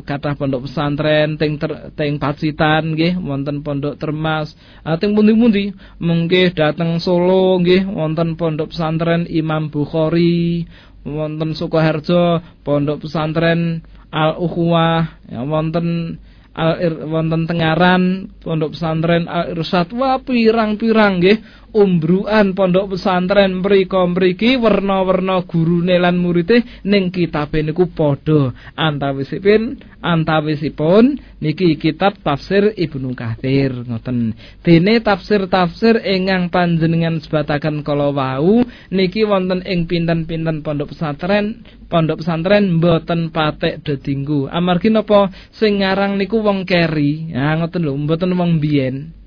Kathah pondok pesantren teng ter, teng Pacitan nggih wonten pondok Termas. Uh, teng pundi-pundi. Mengke dhateng Solo nggih wonten pondok pesantren Imam Bukhari wonten Sukoharjo pondok pesantren Al Ukhuwah ya wonten Al wonten Tengaran pondok pesantren Al Irsyad wah pirang-pirang nggih umbruan pondok pesantren mriko mriki werna-werna gurune lan murite ning kitabe niku padha. Antawisipun antawisipun niki kitab tafsir Ibnu Katsir ngoten. Dene tafsir-tafsir ingkang panjenengan sebataken kala wau niki wonten ing pinten-pinten pondok pesantren pondok pesantren mboten patek dedinggu amargi napa sing ngarang niku wong keri? Ya ngoten lho mboten wong biyen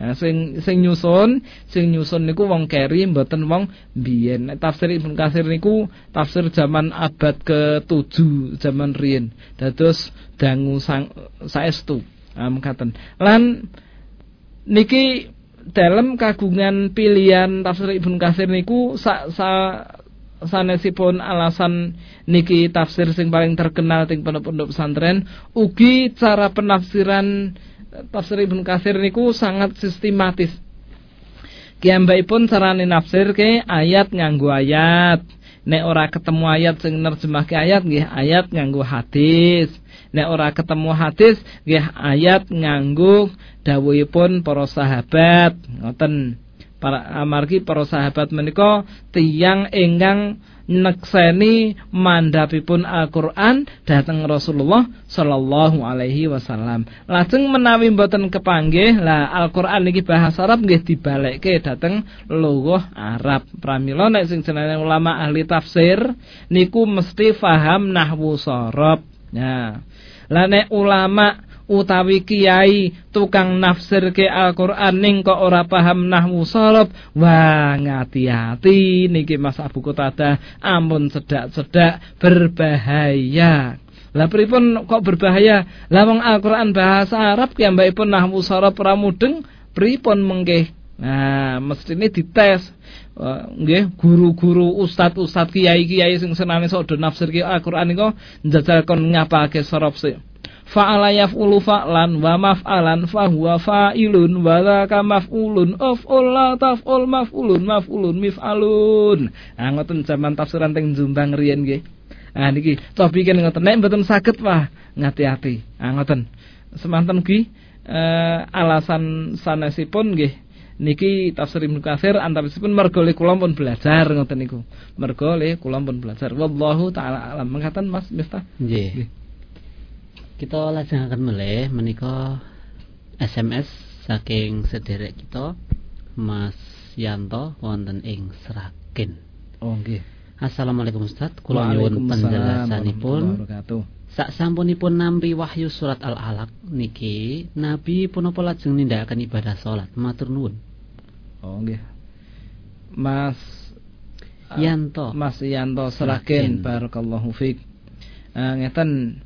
Nah, sing sing nyusun, sing nyusun niku wong keri mboten wong biyen. Tafsir Ibnu Katsir niku tafsir zaman abad ke-7 zaman riyen. Dados dangu sang saestu. Ah mekaten. Lan niki dalam kagungan pilihan tafsir Ibnu Katsir niku sa, sa sanesipun alasan niki tafsir sing paling terkenal ting pondok-pondok pesantren ugi cara penafsiran tafsir Ibnu Katsir niku sangat sistematis. Kiambaipun carane nafsir ke ayat nganggo ayat. Nek ora ketemu ayat sing nerjemahke ayat nggih ayat nganggo hadis. Nek ora ketemu hadis nggih ayat nganggo dawuhipun para sahabat. Ngoten. Para amargi para sahabat menika tiyang ingkang nekseni mandhapipun Al-Qur'an dhateng Rasulullah sallallahu alaihi wasallam. Lajeng menawi mboten kepanggih, lah Al-Qur'an niki bahasa Arab nggih dibalekke dhateng lugah Arab. Pramila nek sing jenenge ulama ahli tafsir niku mesti faham nahwu sorab. Ya. Lah nek ulama utawi kiai tukang nafsir ke Al-Qur'an ning kok ora paham nahwu sharab wah ngati-ati niki Mas Abu Qatadah. Ampun sedak-sedak berbahaya. Lah pripun kok berbahaya? Lah wong Al-Qur'an bahasa Arab ki mbakipun nahwu sharab ora mudeng pripun mengke Nah, mestine dites. Uh, nggih guru-guru ustad-ustad kiai-kiai sing senane sok do nafsirke Al-Qur'an niku njajal kon ngapake sorop sih fa'ala yaf'ulu fa'lan wa maf'alan fahuwa fa'ilun wa dzaka maf'ulun. Af'ul la taf'ul maf'ulun maf'ulun mif'alun. Ah ngoten zaman tafsiran teng Jombang riyen nggih. Ah niki topike ngoten. Nek mboten saged wah ngati-ati. Ah ngoten. Semanten nggih. Eh, alasan sanesipun nggih. Niki tafsir Ibnu Katsir antawisipun mergo le kula pun belajar ngoten niku. Mergo le kula pun belajar. Wallahu taala alam. Mengatakan Mas Miftah? Nggih kita lajengaken meleh menika SMS saking sederek kita Mas Yanto wonten ing Seragen. Oh nggih. Assalamualaikum Ustaz, kula nyuwun penjelasanipun. Sak sampunipun nampi wahyu surat Al-Alaq niki Nabi punapa lajeng nindakaken ibadah salat? Matur nuwun. Oh nggih. Mas Yanto. Mas Yanto Seragen, barakallahu fik. Uh, ngeten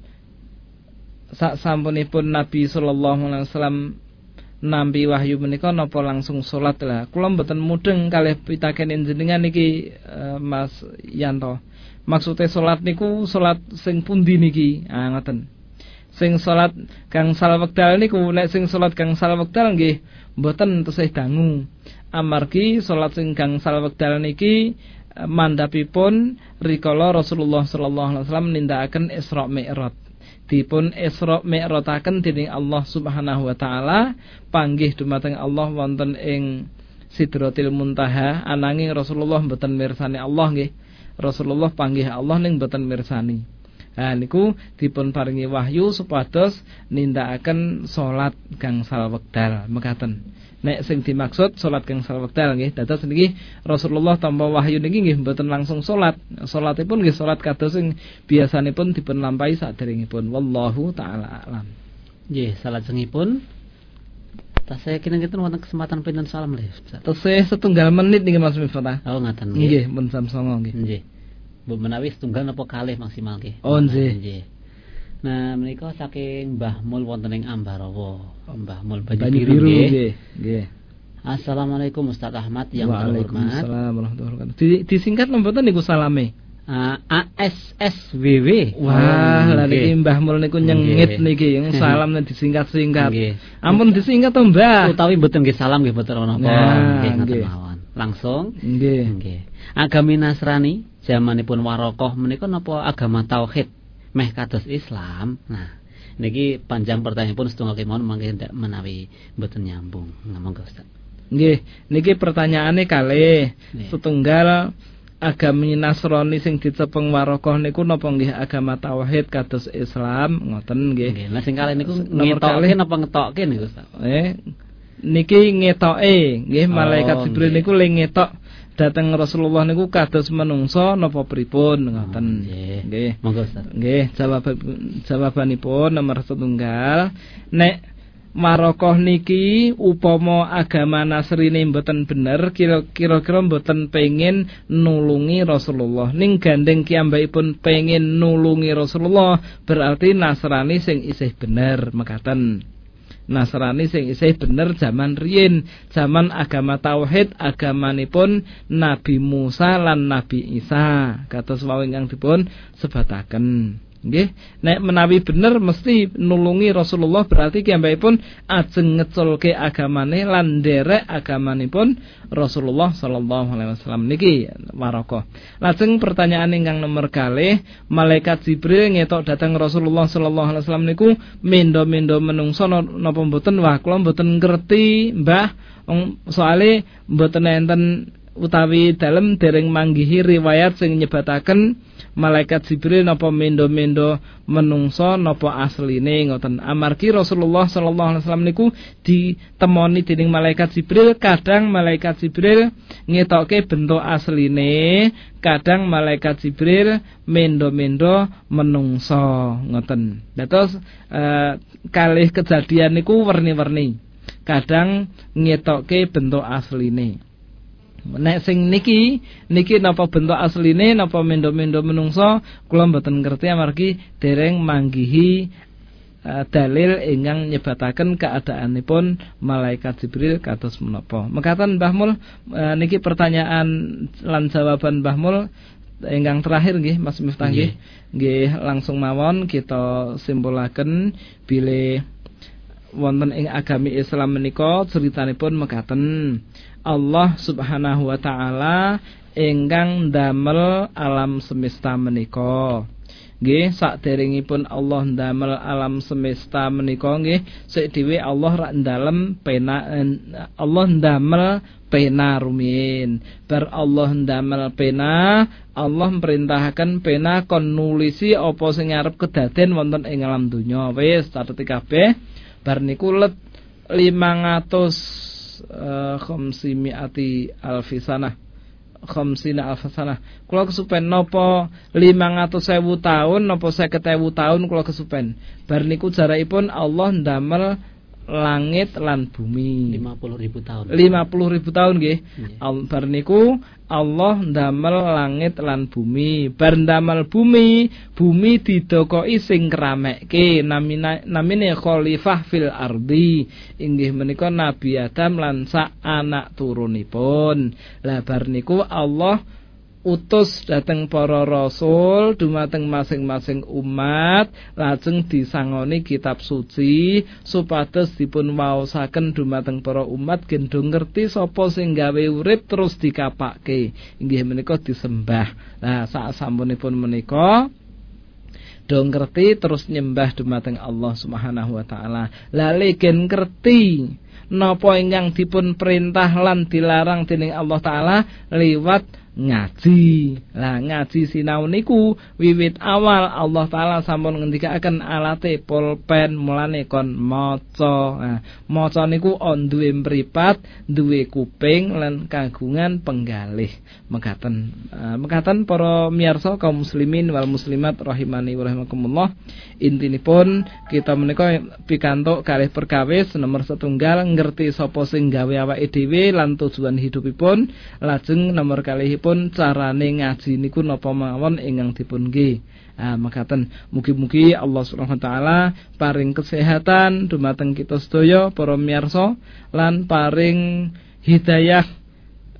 sak sampunipun Nabi sallallahu alaihi wasallam nampi wahyu menika napa langsung salat lah. Kula mboten mudeng kalih pitaken jenengan niki uh, Mas Yanto. Maksude salat niku salat sing pundi niki? Ah ngoten. Sing salat kang sal wekdal niku nek sing salat kang sal wekdal nggih mboten tesih dangu. Amargi salat sing kang sal wekdal niki eh, mandhapipun rikala Rasulullah sallallahu alaihi wasallam nindakaken Isra Mi'raj dipun Isra Mi'rajaken dening Allah Subhanahu wa taala. Panggih dumateng Allah wonten ing Sidratil Muntaha. Ananging Rasulullah mboten mirsani Allah nggih. Rasulullah panggih Allah ning mboten mirsani. Nah niku dipun paringi wahyu supados nindakaken salat gangsal wekdal. Mekaten nek sing dimaksud salat kang salwekdal nggih dados niki Rasulullah tanpa wahyu niki nggih mboten langsung salat salatipun nggih salat kados sing biasanipun dipun lampahi saderengipun wallahu taala alam nggih salajengipun Tak saya kira kita wonten kesempatan pinten salam lho. Tesih setunggal menit niki Mas Miftah. Oh ngaten nggih. Nggih, mun sam songo nggih. Nggih. Menawi setunggal napa kalih maksimal nggih. Oh nggih. Nah, menika saking Mbah Mul wonten ing Ambarawa. Mbah Mul Banyu Biru nggih. Nggih. Assalamualaikum Ustaz Ahmad yang terhormat. Waalaikumsalam warahmatullahi wabarakatuh. Disingkat mboten niku salame. Uh, ASSWW. Wah, oh, lha niki Mbah Mul niku nyengit niki, salam disingkat-singkat. Ampun disingkat to, Mbah. Utawi mboten nggih salam nggih mboten apa. Nggih ngoten mawon. Langsung. Nggih. Nggih. Agami Nasrani zamanipun Warokoh menika napa agama tauhid? Meh kados Islam. Nah, niki panjang pertanyaan pun setunggal kemauan mangke ndak menawi mboten nyambung. Ngomong Ustaz. Nggih, niki pertanyaane kalih. Setunggal agama Nasrani sing dicepeng warokoh niku napa nggih agama tauhid kados Islam ngoten nggih. Nggih, lah sing kalih niku ngetokke napa ngetokke niku Ustaz? Eh niki ngetoke nggih malaikat oh, Jibril niku le ngetok dateng Rasulullah niku kados menungso napa pripun ngoten. Oh, nggih. Monggo. Nggih, jawab jawabanipun nomor setunggal nek Marokoh niki upama agama Nasrani mboten bener kira-kira mboten pengen nulungi Rasulullah ning gandeng pun pengen nulungi Rasulullah berarti Nasrani sing isih bener mekaten Nasrani sing isih bener zaman riyin, zaman agama tauhid, agamanipun Nabi Musa lan Nabi Isa. Kados wau ingkang dipun sebataken. Nggih, nek menawi bener mesti nulungi Rasulullah berarti pun ajeng ngeculke agamane lan nderek agamanipun Rasulullah sallallahu alaihi wasallam. Niki waraka. Lajeng pertanyaan ingkang nomor kalih, malaikat Jibril ngetok datang Rasulullah sallallahu alaihi wasallam niku mendo-mendo menungso napa mboten? Wah kula mboten ngerti Mbah. Soale mboten enten utawi dalem dereng manggihi riwayat sing nyebataken malaikat Jibril napa mendo-mendo menungso napa asline ngoten. Amargi Rasulullah sallallahu alaihi wasallam niku ditemoni dening malaikat Jibril. Kadang malaikat Jibril ngetoke bentuk asline kadang malaikat Jibril mendo-mendo menungso ngoten. Dados eh, kalih kejadian niku werni-werni. Kadang ngetoke bentuk asline Nek sing niki niki napa bentuk asline napa mendo-mendo menungso kula mboten ngerti amargi dereng manggihi uh, dalil ingkang nyebataken keadaanipun malaikat Jibril kados menapa. Mekaten Mbah Mul uh, niki pertanyaan lan jawaban Mbah Mul ingkang terakhir nggih Mas Miftah nggih. Nggih langsung mawon kita simpulaken bilih wonten ing agami Islam menika ceritanipun mekaten. Allah Subhanahu wa taala ingkang damel alam semesta menika. Nggih, saderengipun Allah ndamel alam semesta menika nggih, sik dhewe Allah rak ndalem pena Allah ndamel pena rumiyin. Bar Allah ndamel pena, Allah merintahkan pena kon nulisi apa sing arep kedaden wonten ing alam donya. Wis catet kabeh. Bar niku let 500 uh, khamsimiati alfisana khamsina alfasana kula kesupen napa 500.000 tahun napa 50.000 tahun kula kesupen. Bar niku jarakipun Allah ndamel langit lan bumi. 50 ribu tahun. 50 ribu tahun nggih. Yeah. bar niku Allah ndamel langit lan bumi. Bar ndamel bumi bumi didokoki sing kramekke namine namine khalifah fil ardi. Inggih menika Nabi Adam lan sak anak turunipun. Lah bar niku Allah utus dateng para rasul dumateng masing-masing umat lajeng disangoni kitab suci supados dipun waosaken dumateng para umat gendong ngerti sapa sing gawe urip terus dikapake inggih menika disembah. Nah saat sampunipun menika dong ngerti terus nyembah dumateng Allah Subhanahu wa taala. Lale gen ngerti napa ingkang dipun perintah lan dilarang dening Allah taala liwat ngaji. Lah ngaji sinau niku wiwit awal Allah taala sampun ngendikaken alate pulpen mulane kon maca. Nah, maca niku on duwe mripat, duwe kuping lan kagungan penggalih. Mekaten uh, mekaten para miyarsa kaum muslimin wal muslimat rahimani wa rahimakumullah. Intinipun kita menika pikantuk kalih perkawis nomor setunggal ngerti sapa sing gawe awake dhewe lan tujuan hidupipun. Lajeng nomor kalih pun carane ngaji niku napa mawon ingkang dipun nggih. Ah makaten mugi-mugi Allah Subhanahu wa taala paring kesehatan dumateng kita sedaya para miyarsa lan paring hidayah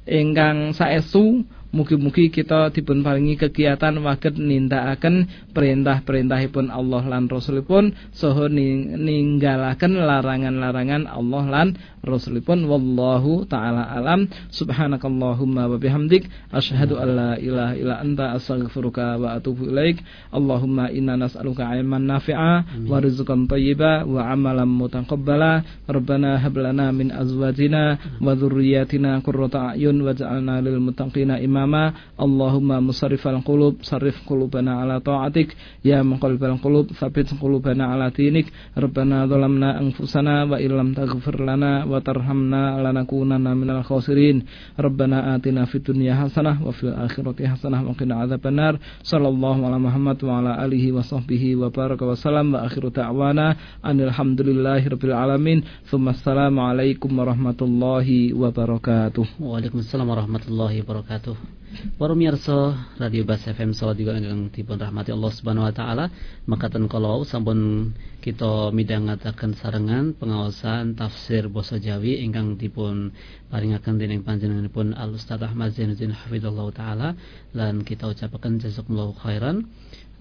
ingkang saestu Mugi-mugi kita dipun paringi kegiatan waget nindakaken perintah-perintahipun Allah lan Rasulipun. Saha ninggalaken larangan-larangan Allah lan Rasulipun. Wallahu taala alam. Subhanakallahumma wa bihamdik. Asyhadu an la ilaha illa anta. Astaghfiruka wa atubu ilaik. Allahumma inna nas'aluka ilman nafi'a wa rizqan thayyiba wa amalan mutaqabbala. Rabbana hab lana min azwajina wa dhurriyyatina qurrata a'yun waj'alna lil muttaqina imama imama Allahumma musarrifal qulub sarrif qulubana ala ta'atik ya muqallibal qulub tsabbit qulubana ala dinik rabbana zalamna anfusana wa illam taghfir lana wa tarhamna lanakunanna minal khasirin. Rabbana atina fid dunya hasanah wa fil akhirati hasanah wa qina adzabannar. Sallallahu ala Muhammad wa ala alihi wa sahbihi wa baraka wa salam wa akhiru da'wana alhamdulillahi rabbil alamin. Thumma assalamu alaikum warahmatullahi wabarakatuh. Waalaikumsalam warahmatullahi wabarakatuh Para mirsa Radio Bas FM salat juga ingkang dipun rahmati Allah Subhanahu wa taala, makaten kalau sampun kita midhangetaken sarengan pengawasan tafsir basa Jawi ingkang dipun paringaken dening panjenenganipun Al Ustaz Ahmad Zainuddin Hafizallahu taala lan kita ucapaken jazakumullahu khairan.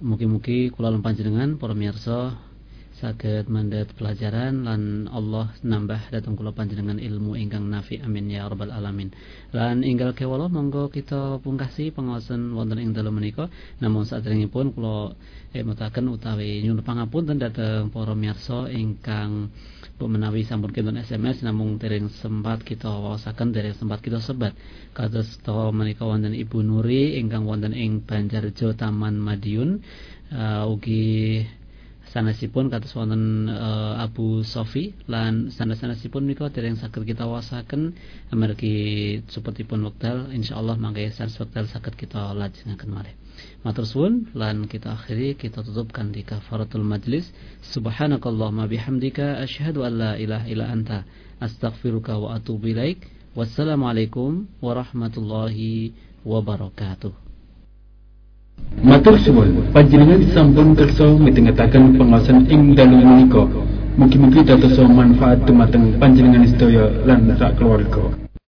Mugi-mugi kula lan panjenengan para mirsa saged mandat pelajaran lan Allah nambah datang kula panjenengan ilmu ingkang nafi. Amin ya rabbal alamin. Lan inggal kewala monggo kita pungkasi pengawasan wonten ing dalem menika. Namun pun kula mutaken utawi nyuwun pangapunten dhateng para miyarsa ingkang menawi sampun kinten SMS namun dereng sempat kita wawasaken dereng sempat kita sebat. Kados to menika wonten Ibu Nuri ingkang wonten ing Banjarjo Taman Madiun uh, ugi sanesipun kados wonten uh, Abu Sofi lan sanes-sanesipun menika dereng saged kita wasaken amargi supetipun wekdal insyaallah mangke sanes wekdal saged kita lajengaken malih. Matur suwun lan kita akhiri kita tutupkan di kafaratul majlis. Subhanakallahumma bihamdika asyhadu an la ilaha illa anta astaghfiruka wa atubu ilaik. Wassalamualaikum warahmatullahi wabarakatuh. Matur suwun panjenengan sampun kersa mitengetaken pengawasan ing dalu menika. Mugi-mugi dados manfaat dumateng panjenengan sedaya lan sak keluarga.